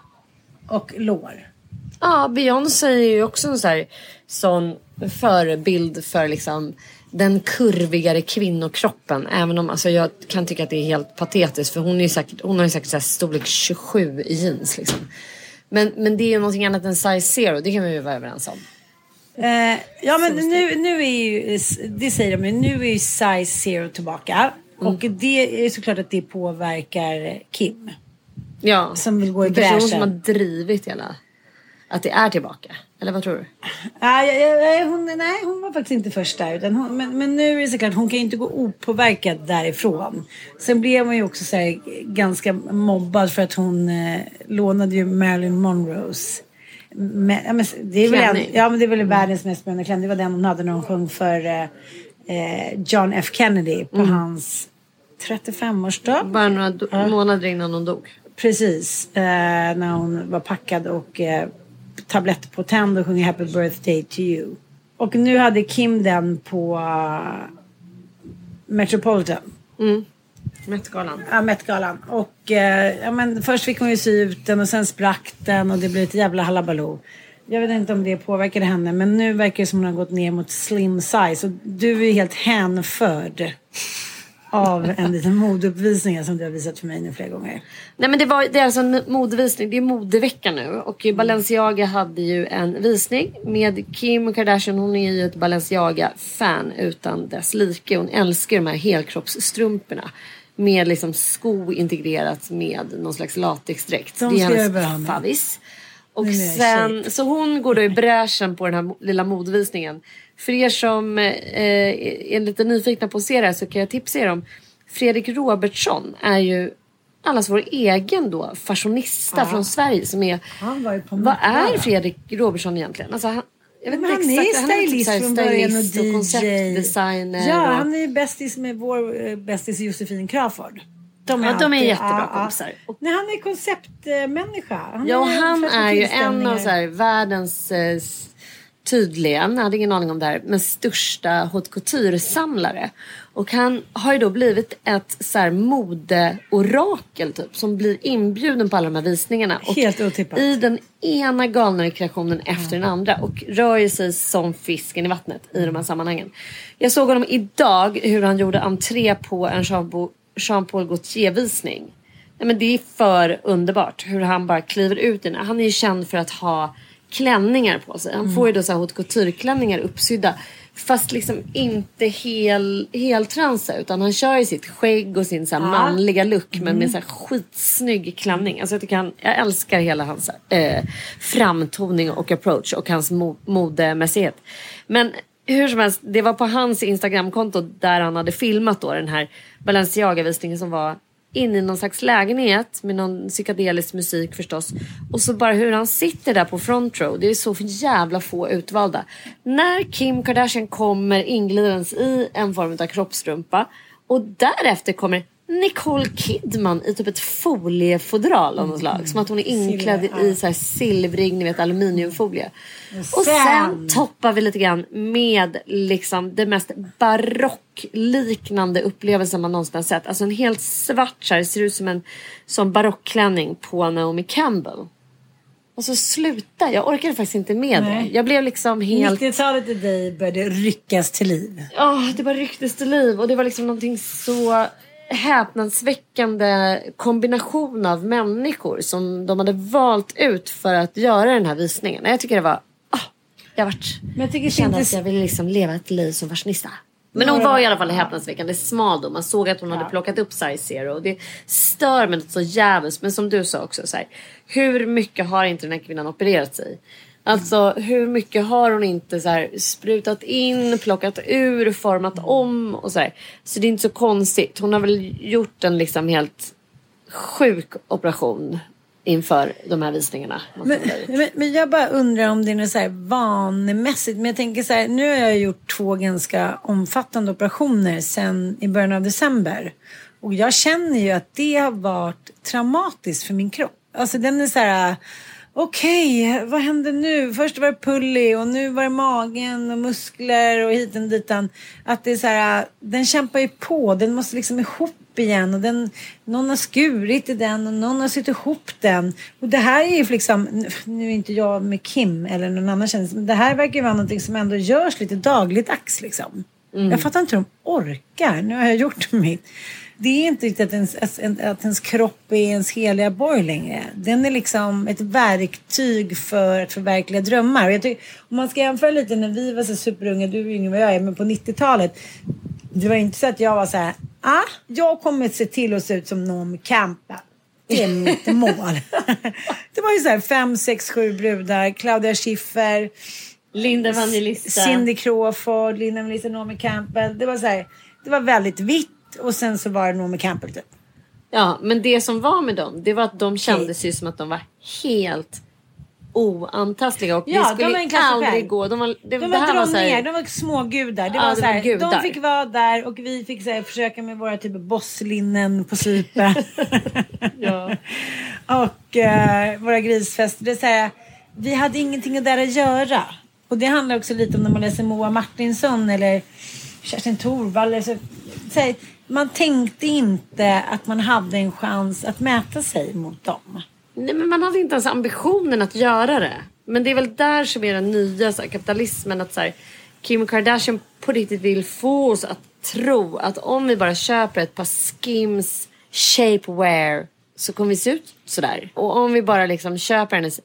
D: och lår.
C: Ja, Beyoncé är ju också en så här, sån förebild för liksom den kurvigare kvinnokroppen. Även om alltså, jag kan tycka att det är helt patetiskt för hon, är säkert, hon har ju säkert så här, storlek 27 i jeans. Liksom. Men, men det är ju någonting annat än size zero, det kan vi ju vara överens om.
D: Eh, ja men nu, nu är ju, det säger de ju, nu är ju size zero tillbaka.
C: Mm.
D: Och det är såklart att det påverkar Kim.
C: Ja,
D: Som vill gå i bräschen.
C: som har drivit hela, att det är tillbaka. Eller vad tror du?
D: Ja, ja, ja, hon, nej, hon var faktiskt inte först där. Utan hon, men, men nu är det såklart, hon kan ju inte gå opåverkad därifrån. Sen blev hon ju också så här, ganska mobbad för att hon eh, lånade ju Marilyn Monroes. Men, ja, men, det är väl en, ja, men det är väl världens mest spännande klänning. Det var den hon hade när hon sjöng för eh, eh, John F Kennedy på hans 35-årsdag.
C: Bara några do- månader innan hon dog.
D: Precis, eh, när hon var packad och eh, tablett på tänd och sjunger Happy birthday to you. Och nu hade Kim den på eh, Metropolitan.
C: Met-galan.
D: Ja, Met-galan. Och eh, ja, men först fick hon ju sy ut den och sen sprack den och det blev ett jävla halabaloo. Jag vet inte om det påverkade henne men nu verkar det som hon har gått ner mot slim size. Och du är helt hänförd av en liten modeuppvisning som du har visat för mig nu flera gånger.
C: Nej men det, var, det är alltså en modevisning, det är modevecka nu och Balenciaga hade ju en visning med Kim Kardashian. Hon är ju ett Balenciaga-fan utan dess like. Hon älskar de här helkroppsstrumporna. Med liksom sko integrerat med någon slags latexdräkt.
D: De
C: det är hennes favvis. Och sen, så hon går då i bräschen på den här lilla modevisningen. För er som eh, är lite nyfikna på att se det här så kan jag tipsa er om Fredrik Robertsson är ju allas vår egen då fashionista från Sverige som är
D: Han
C: Vad är. Fredrik Robertsson egentligen? Alltså han, jag vet
D: Men
C: inte
D: han är
C: exakt. han
D: stylist
C: typ så här
D: från början och DJ.
C: konceptdesigner.
D: Ja,
C: och,
D: han är ju bästis med vår eh, bästis Josefin Crawford. De
C: Ja, de är
D: alltid-
C: jättebra kompisar.
D: Och, nej, han är konceptmänniska. Han
C: Ja, och
D: är
C: han är ju en av så här, världens eh, tydligen, jag hade ingen aning om det här, men största haute couture-samlare. Och han har ju då blivit ett så här modeorakel typ som blir inbjuden på alla de här visningarna. Och
D: Helt otippat.
C: I den ena galnare kreationen efter den andra och rör ju sig som fisken i vattnet i de här sammanhangen. Jag såg honom idag hur han gjorde entré på en Jean- Jean-Paul Gaultier-visning. Nej, men det är för underbart hur han bara kliver ut i den. Han är ju känd för att ha klänningar på sig. Han får ju då så här haute couture-klänningar uppsydda. Fast liksom inte hel, heltransa utan han kör ju sitt skägg och sin så här manliga look men med så här skitsnygg klänning. Alltså jag, tycker han, jag älskar hela hans eh, framtoning och approach och hans mo- modemässighet. Men hur som helst, det var på hans Instagramkonto där han hade filmat då den här Balenciaga-visningen som var in i någon slags lägenhet med någon psykedelisk musik förstås. Och så bara hur han sitter där på front row. Det är så för jävla få utvalda. När Kim Kardashian kommer inglidandes i en form av kroppstrumpa och därefter kommer Nicole Kidman i typ ett foliefodral av något slag. Som att hon är inklädd i så här silvrig ni vet, aluminiumfolie. Och sen toppar vi lite grann med liksom det mest barockliknande upplevelsen man någonsin har sett. Alltså en helt svart så här, ser ut som en som barockklänning på Naomi Campbell. Och så sluta, jag orkade faktiskt inte med
D: Nej.
C: det. Jag blev liksom helt...
D: 90-talet i dig började ryckas till liv.
C: Ja, det bara rycktes till liv och det var liksom någonting så häpnadsväckande kombination av människor som de hade valt ut för att göra den här visningen. Jag tycker det var... Ah, jag vart,
D: Men jag tycker det
C: kände att jag ville liksom leva ett liv som fashionista. Men hon var i alla fall häpnadsväckande smal då. Man såg att hon hade plockat upp size zero. Och det stör mig något så jävligt. Men som du sa också. Så här, hur mycket har inte den här kvinnan opererat sig? Alltså hur mycket har hon inte så här, sprutat in, plockat ur, format om och så här. Så det är inte så konstigt. Hon har väl gjort en liksom helt sjuk operation inför de här visningarna.
D: men, men jag bara undrar om det är något så här vanemässigt. Men jag tänker så här, nu har jag gjort två ganska omfattande operationer sen i början av december. Och jag känner ju att det har varit traumatiskt för min kropp. Alltså den är så här, okej, vad händer nu? Först var det pulli och nu var det magen och muskler och hiten och ditan. Att det är så här, den kämpar ju på, den måste liksom ihop igen och den, någon har skurit i den och någon har sytt ihop den. Och det här är ju liksom, nu är inte jag med Kim eller någon annan kändis, men det här verkar ju vara någonting som ändå görs lite dagligdags liksom. Jag fattar inte hur de orkar. Nu har jag gjort mitt. Det är inte riktigt att ens, att, ens kropp är ens heliga borg längre. Den är liksom ett verktyg för att förverkliga drömmar. Och tycker, om man ska jämföra lite när vi var så superunga, du är yngre än vad jag är, men på 90-talet. Det var inte så att jag var så här, ah, jag kommer se till att se ut som Naomi Campbell. Det är mitt mål. det var ju så här fem, sex, sju brudar, Claudia Schiffer.
C: Linda Evangelista.
D: Cindy Crawford, Linda Melissa, Naomi Campbell. Det var så här, det var väldigt vitt och sen så var det Naomi Campbell typ.
C: Ja, men det som var med dem, det var att de kändes ju som att de var helt oantastliga och
D: Ja,
C: det
D: de
C: skulle
D: för
C: aldrig gå. De var, det,
D: De
C: det
D: var
C: här var så här-
D: ner, de var små gudar. Det
C: Ja,
D: var
C: de
D: så här,
C: gudar.
D: de fick vara där och vi fick så här, försöka med våra typ bosslinnen på Cypern.
C: Ja.
D: och eh, våra grisfester. Det är så här, vi hade ingenting där att göra. Och det handlar också lite om när man läser Moa Martinsson eller Kerstin Thorvall. eller Så, så här, man tänkte inte att man hade en chans att mäta sig mot dem.
C: Nej, men man hade inte ens ambitionen att göra det. Men det är väl där som är den nya så här, kapitalismen. Att så här, Kim Kardashian på riktigt vill få oss att tro att om vi bara köper ett par Skims shapewear så kommer vi se ut sådär. Och om vi bara liksom köper hennes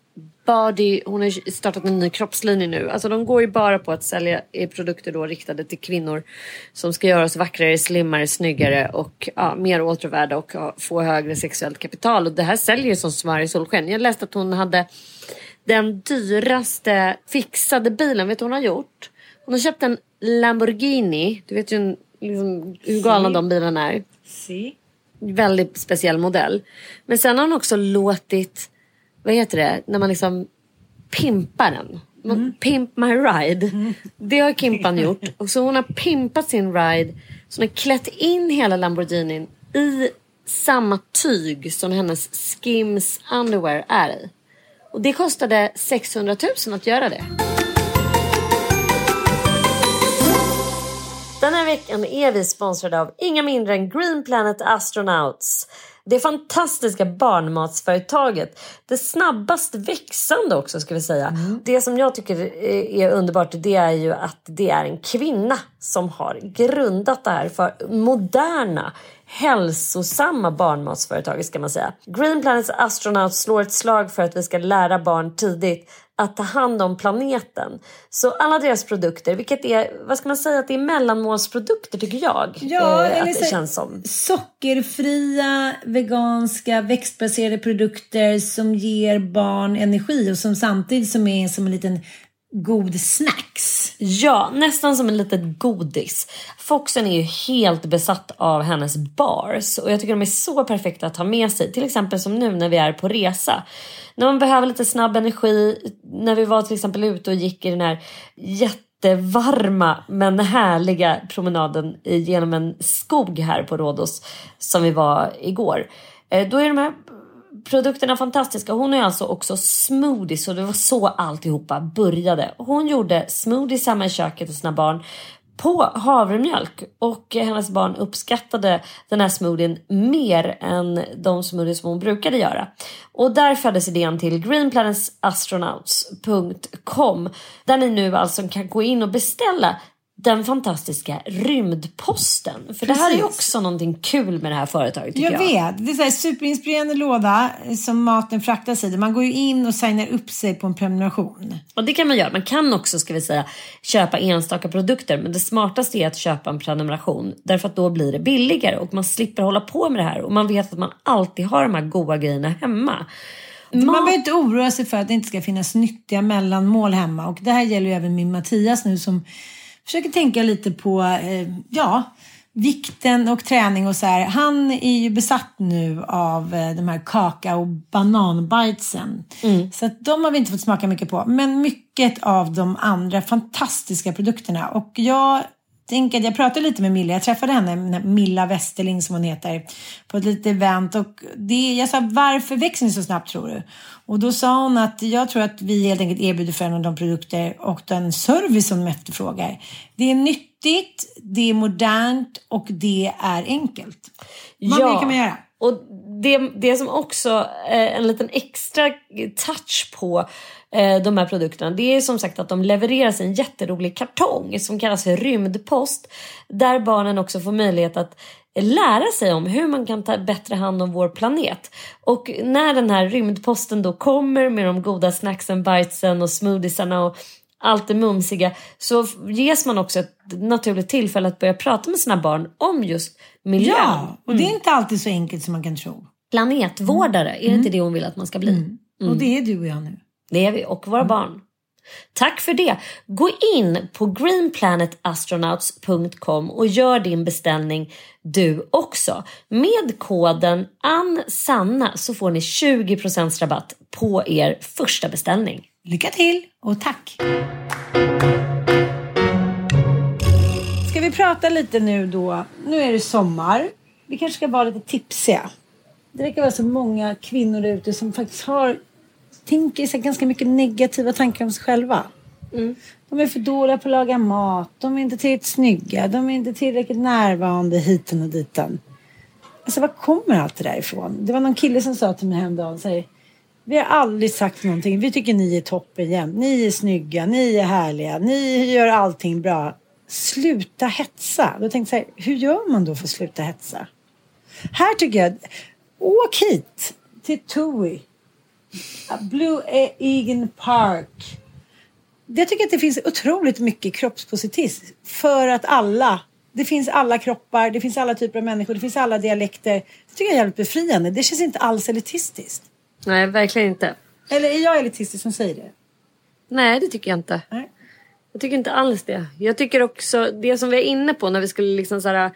C: body, hon har startat en ny kroppslinje nu. Alltså de går ju bara på att sälja produkter då riktade till kvinnor som ska göra oss vackrare, slimmare, snyggare och ja, mer åtråvärda och få högre sexuellt kapital. Och det här säljer ju som smör i solsken. Jag läste att hon hade den dyraste fixade bilen. Vet du vad hon har gjort? Hon har köpt en Lamborghini. Du vet ju liksom, hur galna de bilarna är.
D: Si.
C: Väldigt speciell modell. Men sen har hon också låtit, vad heter det, när man liksom pimpar den. Man, Pimp my ride. Det har Kimpan gjort. Och så hon har pimpat sin ride. Så hon har klätt in hela Lamborghinin i samma tyg som hennes Skims underwear är i. Och det kostade 600 000 att göra det. Den här veckan är vi sponsrade av inga mindre än Green Planet Astronauts. Det fantastiska barnmatsföretaget. Det snabbast växande också ska vi säga. Det som jag tycker är underbart det är ju att det är en kvinna som har grundat det här för moderna hälsosamma barnmatsföretag ska man säga. Green Planets Astronauts slår ett slag för att vi ska lära barn tidigt att ta hand om planeten. Så alla deras produkter, vilket är, vad ska man säga, att det är mellanmålsprodukter tycker jag.
D: Ja,
C: eh, att det känns som.
D: Sockerfria, veganska, växtbaserade produkter som ger barn energi och som samtidigt som är som en liten god snacks.
C: Ja, nästan som en liten godis. Foxen är ju helt besatt av hennes bars och jag tycker de är så perfekta att ha med sig. Till exempel som nu när vi är på resa. När man behöver lite snabb energi. När vi var till exempel ute och gick i den här jättevarma men härliga promenaden genom en skog här på Rhodos som vi var igår. Eh, då är de här produkterna fantastiska. Hon är alltså också smoothies och det var så alltihopa började. Hon gjorde smoothies hemma i köket hos sina barn på havremjölk och hennes barn uppskattade den här smoothien mer än de smoothies som hon brukade göra. Och där föddes idén till greenplanetsastronauts.com där ni nu alltså kan gå in och beställa den fantastiska rymdposten. För det här är ju
D: Precis.
C: också någonting kul med det här företaget tycker
D: Jag
C: jag.
D: vet. Det är här superinspirerande låda som maten fraktas i. Man går ju in och signar upp sig på en prenumeration.
C: Och det kan man göra. Man kan också ska vi säga köpa enstaka produkter. Men det smartaste är att köpa en prenumeration. Därför att då blir det billigare och man slipper hålla på med det här. Och man vet att man alltid har de här goda grejerna hemma.
D: Man behöver inte oroa sig för att det inte ska finnas nyttiga mellanmål hemma. Och det här gäller ju även min Mattias nu som försöker tänka lite på, eh, ja, vikten och träning och så här. Han är ju besatt nu av eh, de här kaka och bananbitesen. Så att de har vi inte fått smaka mycket på. Men mycket av de andra fantastiska produkterna. Och jag tänker jag pratade lite med Milla. Jag träffade henne, Milla Westerling som hon heter, på ett litet event. Och det, jag sa, varför växer ni så snabbt tror du? Och då sa hon att jag tror att vi helt enkelt erbjuder föräldrarna de produkter och den service som de efterfrågar. Det är nyttigt, det är modernt och det är enkelt. Vad mer kan man göra?
C: Och det, det som också är en liten extra touch på eh, de här produkterna det är som sagt att de levereras i en jätterolig kartong som kallas för rymdpost. Där barnen också får möjlighet att lära sig om hur man kan ta bättre hand om vår planet. Och när den här rymdposten då kommer med de goda snacksen, bitesen och smoothiesarna och allt det mumsiga så ges man också ett naturligt tillfälle att börja prata med sina barn om just miljön.
D: Ja, och det är inte alltid så enkelt som man kan tro.
C: Planetvårdare, är det inte det hon vill att man ska bli?
D: Och det är du och jag nu.
C: Det är vi och våra barn. Tack för det. Gå in på greenplanetastronauts.com och gör din beställning du också. Med koden ANSANNA så får ni 20% rabatt på er första beställning.
D: Lycka till och tack! Ska vi prata lite nu då? Nu är det sommar. Vi kanske ska vara lite tipsiga. Det verkar vara så många kvinnor ute som faktiskt har tänker sig ganska mycket negativa tankar om sig själva. De är för dåliga på att laga mat. De är inte tillräckligt snygga. De är inte tillräckligt närvarande hiten och diten. Alltså var kommer allt det där ifrån? Det var någon kille som sa till mig häromdagen. Så här, vi har aldrig sagt någonting. Vi tycker ni är toppen jämt. Ni är snygga. Ni är härliga. Ni gör allting bra. Sluta hetsa. Då tänkte jag så hur gör man då för att sluta hetsa? Här tycker jag, åk hit till TUI. Blue Egan Park. Jag tycker att det finns otroligt mycket kroppspositism för att alla, det finns alla kroppar, det finns alla typer av människor, det finns alla dialekter. Det tycker jag är jävligt befriande. Det känns inte alls elitistiskt.
C: Nej, verkligen inte.
D: Eller är jag elitistisk som säger det?
C: Nej, det tycker jag inte.
D: Nej.
C: Jag tycker inte alls det. Jag tycker också det som vi är inne på när vi skulle liksom så här,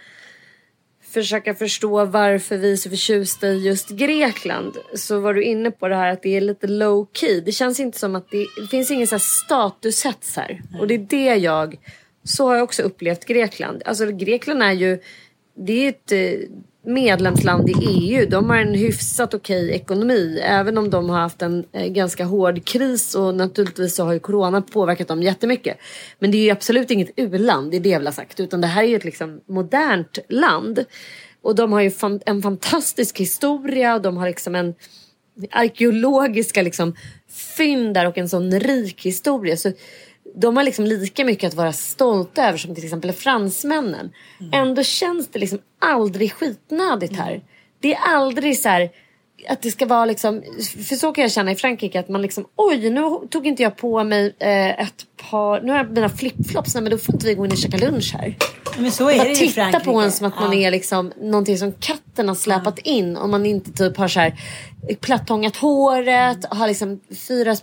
C: försöka förstå varför vi är så förtjusta i just Grekland. Så var du inne på det här att det är lite low key. Det känns inte som att det, det finns ingen så här statushets här. Och det är det jag, så har jag också upplevt Grekland. Alltså Grekland är ju, det är ett eh, medlemsland i EU. De har en hyfsat okej ekonomi. Även om de har haft en eh, ganska hård kris och naturligtvis så har ju corona påverkat dem jättemycket. Men det är ju absolut inget u-land, det är det jag vill ha sagt. Utan det här är ju ett liksom modernt land. Och de har ju en fantastisk historia. och De har liksom en arkeologiska liksom fynd där och en sån rik historia. Så de har liksom lika mycket att vara stolta över som till exempel fransmännen. Ändå känns det liksom aldrig skitnödigt här. Det är aldrig så här att det ska vara liksom, för så kan jag känna i Frankrike att man liksom oj nu tog inte jag på mig eh, ett par, nu har jag mina flipflops, nej men då får inte vi gå in och käka lunch här.
D: Men så är det i Frankrike.
C: på en som att man
D: Ja.
C: är liksom någonting som katten har släpat in. Om man inte typ har så här plattångat håret, har liksom fyra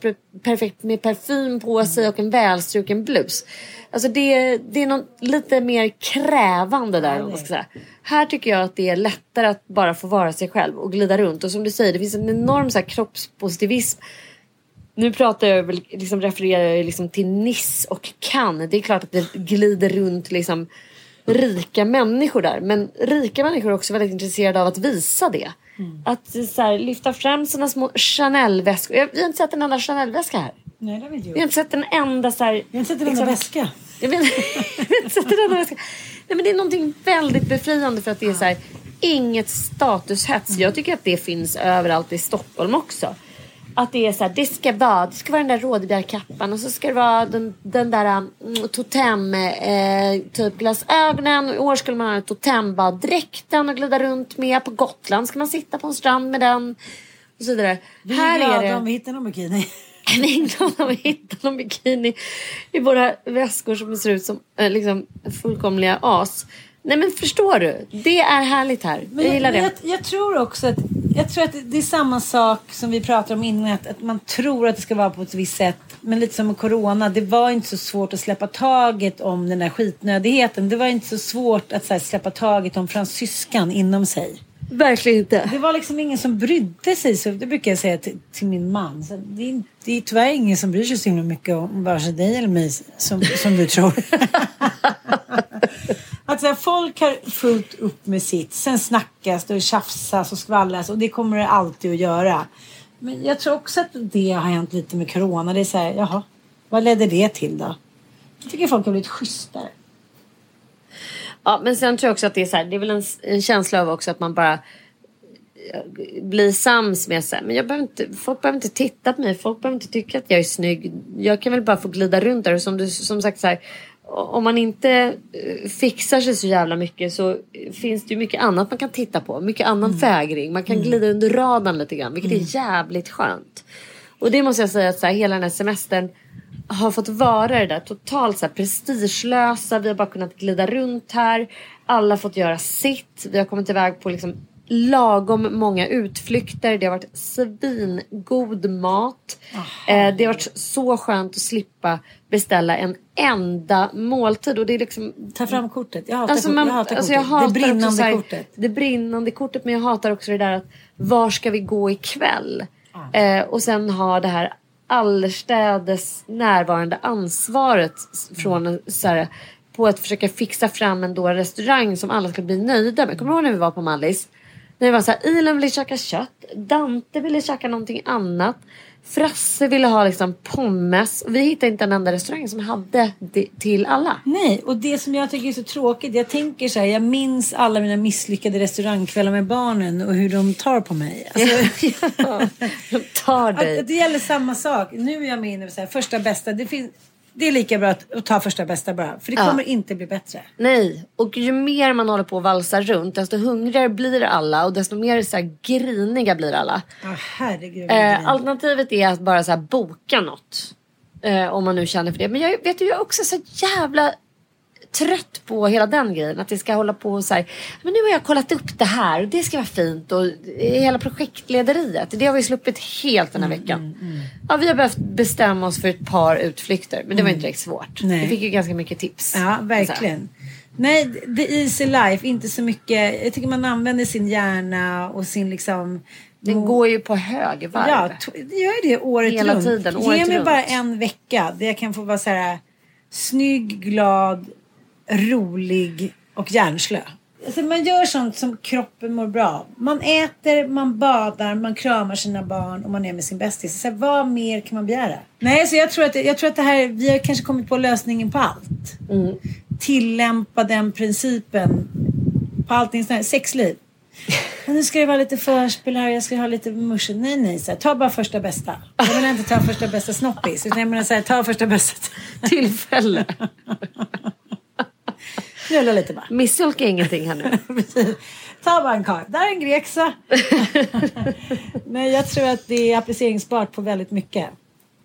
C: perfekt med parfym på sig och en välstruken blus. Alltså det, det är något lite mer krävande där. om man ska säga. Här tycker jag att det är lättare att bara få vara sig själv och glida runt. Och som du säger, det finns en enorm så här kroppspositivism nu pratar jag väl, liksom refererar jag liksom till Nice och Cannes. Det är klart att det glider runt liksom rika människor där. Men rika människor är också väldigt intresserade av att visa det. Att så här, lyfta fram sina små Chanel-väskor. Jag- Vi har inte sett en enda Chanel-väska här.
D: Nej, det har vi inte
C: Vi
D: gjort.
C: har inte sett en enda så här...
D: Jag har inte sett en enda väska.
C: Jag vet, inte. Nej, men det är någonting väldigt befriande för att det är så här, inget statushets. Jag tycker att det finns överallt i Stockholm också. Att det är så här, det ska vara, det ska vara den där rådbjärkappan och så ska det vara den, den där mm, totem, eh, typ glasögonen. Och I år skulle man ha totembaddräkten och glida runt med. På Gotland ska man sitta på en strand med den. Och så vidare.
D: Vi
C: Här
D: är
C: är
D: glada
C: det...
D: om vi hittar någon bikini.
C: Vi är glada om vi hittar någon bikini i våra väskor som ser ut som eh, liksom, fullkomliga as. Nej men förstår du? Det är härligt här.
D: Men
C: jag gillar
D: men
C: det.
D: Jag, jag tror också att, jag tror att det är samma sak som vi pratade om innan. Att, att man tror att det ska vara på ett visst sätt. Men lite som med corona. Det var inte så svårt att släppa taget om den där skitnödigheten. Det var inte så svårt att så här, släppa taget om fransyskan inom sig.
C: Verkligen inte.
D: Det var liksom ingen som brydde sig. Så det brukar jag säga till, till min man. Så det, är, det är tyvärr ingen som bryr sig så himla mycket om vare sig dig eller mig som, som du tror. att så här, folk har fullt upp med sitt. Sen snackas det och tjafsas och skvallras och det kommer det alltid att göra. Men jag tror också att det har hänt lite med corona. Det är så här, jaha, vad ledde det till då? Jag tycker folk har blivit schysstare.
C: Ja, men sen tror jag också att det är så här, det är väl en, en känsla av också att man bara eh, blir sams med sig. Men jag behöver inte, folk behöver inte titta på mig. Folk behöver inte tycka att jag är snygg. Jag kan väl bara få glida runt där. Och som, du, som sagt så här, om man inte eh, fixar sig så jävla mycket så finns det ju mycket annat man kan titta på. Mycket annan fägring. Man kan glida under radarn lite grann. Vilket är jävligt skönt. Och det måste jag säga att så här, hela den här semestern har fått vara det där totalt så här, prestigelösa. Vi har bara kunnat glida runt här. Alla har fått göra sitt. Vi har kommit iväg på liksom lagom många utflykter. Det har varit svingod mat. eh, det har varit så skönt att slippa beställa en enda måltid. Och det är liksom
D: Ta fram kortet. Jag hatar,
C: Alltså man,
D: jag hatar
C: alltså
D: kortet.
C: jag hatar
D: det brinnande
C: här,
D: kortet.
C: Det brinnande kortet. Men jag hatar också det där att var ska vi gå ikväll? Eh, och sen ha det här allestädes närvarande ansvaret från en, så här, på att försöka fixa fram en då restaurang som alla ska bli nöjda med. Kommer du ihåg när vi var på Mallis? När det var så här, Ilan ville käka kött, Dante ville käka någonting annat. Frasse ville ha liksom pommes. Vi hittade inte en enda restaurang som hade det till alla.
D: Nej, och det som jag tycker är så tråkigt. Jag tänker så här, jag minns alla mina misslyckade restaurangkvällar med barnen och hur de tar på mig. Alltså,
C: De tar dig.
D: att det gäller samma sak. Nu är jag med inne på så här, första bästa. Det, finns, det är lika bra att, ta första bästa bara. För det
C: Ja.
D: kommer inte bli bättre.
C: Nej, och ju mer man håller på och valsar runt desto hungrigare blir alla och desto mer så här griniga blir alla.
D: Ja, herregud.
C: Eh, alternativet är att bara så här boka något. Eh, om man nu känner för det. Men jag vet ju, jag är också så jävla trött på hela den grejen. Att det ska hålla på och så här. Men nu har jag kollat upp det här och det ska vara fint. Och hela projektlederiet. Det har vi sluppit helt den här
D: Mm,
C: veckan. Ja, vi har behövt bestämma oss för ett par utflykter. Men det var inte direkt svårt.
D: Nej.
C: Vi fick ju ganska mycket tips.
D: Ja, verkligen. Nej, the easy life, inte så mycket. Jag tycker man använder sin hjärna och sin liksom...
C: Den går ju på högvarv.
D: Ja, det gör det året
C: Hela
D: runt.
C: tiden,
D: Ge
C: året
D: mig
C: runt.
D: bara en vecka där jag kan få vara så här snygg, glad, rolig och hjärnslö. Alltså man gör sånt som kroppen mår bra av. Man äter, man badar, man kramar sina barn och man är med sin bästis. Så vad mer kan man begära? Nej, så jag tror, att, jag tror att det här, vi har kanske kommit på lösningen på allt. Tillämpa den principen på allting. sånt här. Sexliv. Nu ska det vara lite förspel här och jag ska ha lite musche. Nej, nej. Så här, ta bara första bästa. Jag vill inte ta första bästa snoppis. Utan jag menar så här, ta första bästa.
C: Tillfälle.
D: Knulla lite bara.
C: Missölka ingenting här nu.
D: Ta bara en karl. Där är en grek så. Nej, jag tror att det är appliceringsbart på väldigt mycket.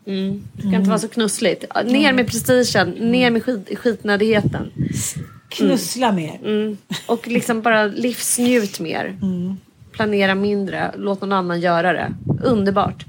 C: Det ska inte vara så knussligt. Ner med prestigen, ner med skit, skitnödigheten.
D: Knussla mer.
C: Mm. Och liksom bara livsnjut mer. Planera mindre. Låt någon annan göra det. Underbart.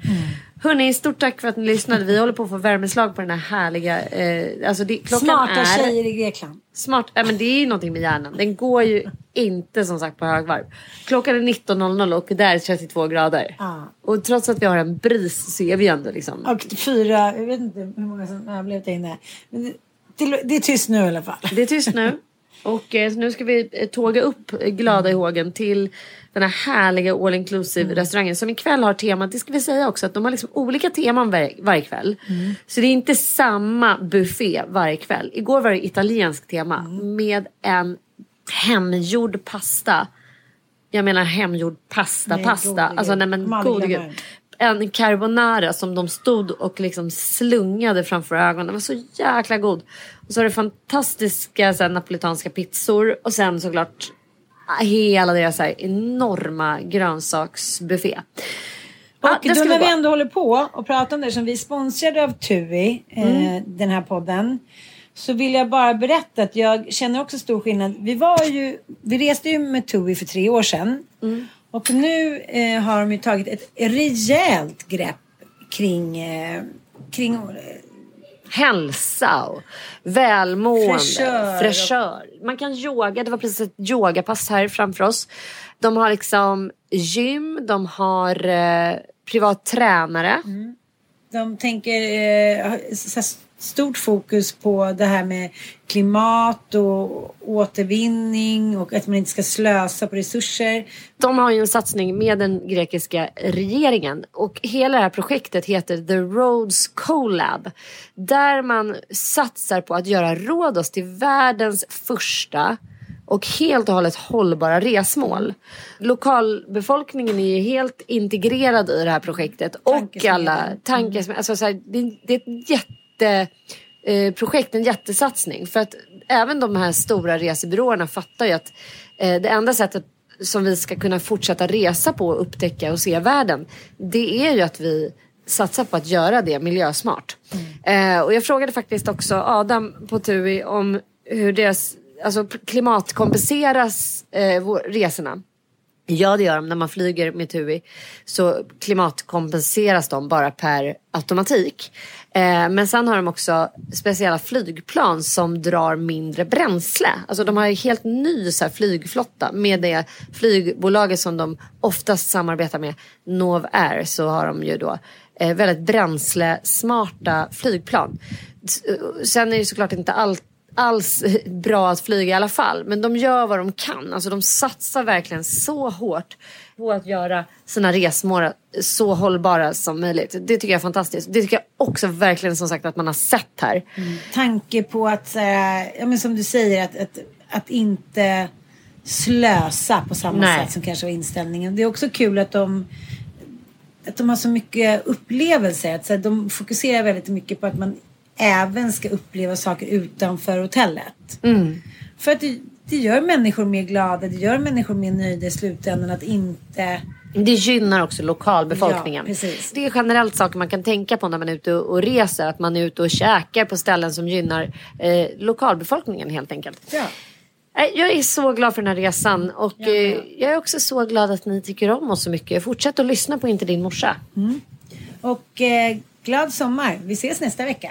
C: Hörni, stort tack för att ni lyssnade. Vi håller på att få värmeslag på den här härliga... Eh, alltså det, klockan
D: Smarta
C: är...
D: tjejer i Grekland.
C: Smart. Ja, men det är ju någonting med hjärnan. Den går ju inte som sagt på högvarv. Klockan är 19.00 och där är 32 grader.
D: Ja.
C: Och trots att vi har en bris så är vi ändå liksom...
D: Och fyra, jag vet inte hur många som har blivit inne. Men det, det, det är tyst nu i alla fall.
C: Det är tyst nu. Och eh, nu ska vi eh, tåga upp glada i hågen till den här härliga all inclusive restaurangen som ikväll har temat, det ska vi säga också, att de har liksom olika teman var, varje kväll. Så det är inte samma buffé varje kväll. Igår var det italienskt tema med en hemgjord pasta. Jag menar hemgjord pasta,
D: Nej,
C: pasta. Alltså nej men gode gud. En carbonara som de stod och liksom slungade framför ögonen. Den var så jäkla god. Och så har det fantastiska så här, napolitanska pizzor. Och sen såklart hela deras så här, enorma grönsaksbuffé. Ja,
D: Och
C: det
D: då när vi ändå håller på och pratar om det som vi är sponsrade av TUI, eh, den här podden. Så vill jag bara berätta att jag känner också stor skillnad. Vi var ju, vi reste ju med TUI för tre år sedan. Och nu eh, har de ju tagit ett rejält grepp kring, eh, kring eh,
C: Hälsa och välmående.
D: Fräschör.
C: Fräschör. Man kan yoga. Det var precis ett yogapass här framför oss. De har liksom gym. De har eh, privat tränare.
D: De tänker eh, stort fokus på det här med klimat och återvinning och att man inte ska slösa på resurser.
C: De har ju en satsning med den grekiska regeringen och hela det här projektet heter The Roads Collab. Där man satsar på att göra Rhodos till världens första och helt och hållet hållbara resmål. Lokalbefolkningen är ju helt integrerad i det här projektet och alla tankesmedjor. Alltså så här, det, det är ett jätte eh, projekt, en jättesatsning. För att även de här stora resebyråerna fattar ju att eh, det enda sättet som vi ska kunna fortsätta resa på och upptäcka och se världen. Det är ju att vi satsar på att göra det miljösmart. Eh, och jag frågade faktiskt också Adam på TUI om hur deras, alltså klimatkompenseras eh, vår, resorna. Ja det gör de när man flyger med TUI. Så klimatkompenseras de bara per automatik. Eh, men sen har de också speciella flygplan som drar mindre bränsle. Alltså de har en helt ny så här, flygflotta. Med det flygbolaget som de oftast samarbetar med, Nov Air, så har de ju då eh, väldigt bränslesmarta flygplan. Eh, sen är det såklart inte allt alls bra att flyga i alla fall. Men de gör vad de kan. Alltså de satsar verkligen så hårt på att göra sina resmål så hållbara som möjligt. Det tycker jag är fantastiskt. Det tycker jag också verkligen som sagt att man har sett här.
D: Tanke på att, eh, ja, men som du säger, att, att, att inte slösa på samma
C: Nej.
D: sätt som kanske var inställningen. Det är också kul att de att de har så mycket upplevelser. Att så de fokuserar väldigt mycket på att man även ska uppleva saker utanför hotellet. För att det, det gör människor mer glada, det gör människor mer nöjda i slutändan att inte...
C: Det gynnar också lokalbefolkningen.
D: Ja.
C: Det är generellt saker man kan tänka på när man är ute och reser. Att man är ute och käkar på ställen som gynnar eh, lokalbefolkningen helt enkelt.
D: Ja.
C: Nej, Jag är så glad för den här resan och eh, jag är också så glad att ni tycker om oss så mycket. Fortsätt att lyssna på Inte din morsa.
D: Och eh, glad sommar. Vi ses nästa vecka.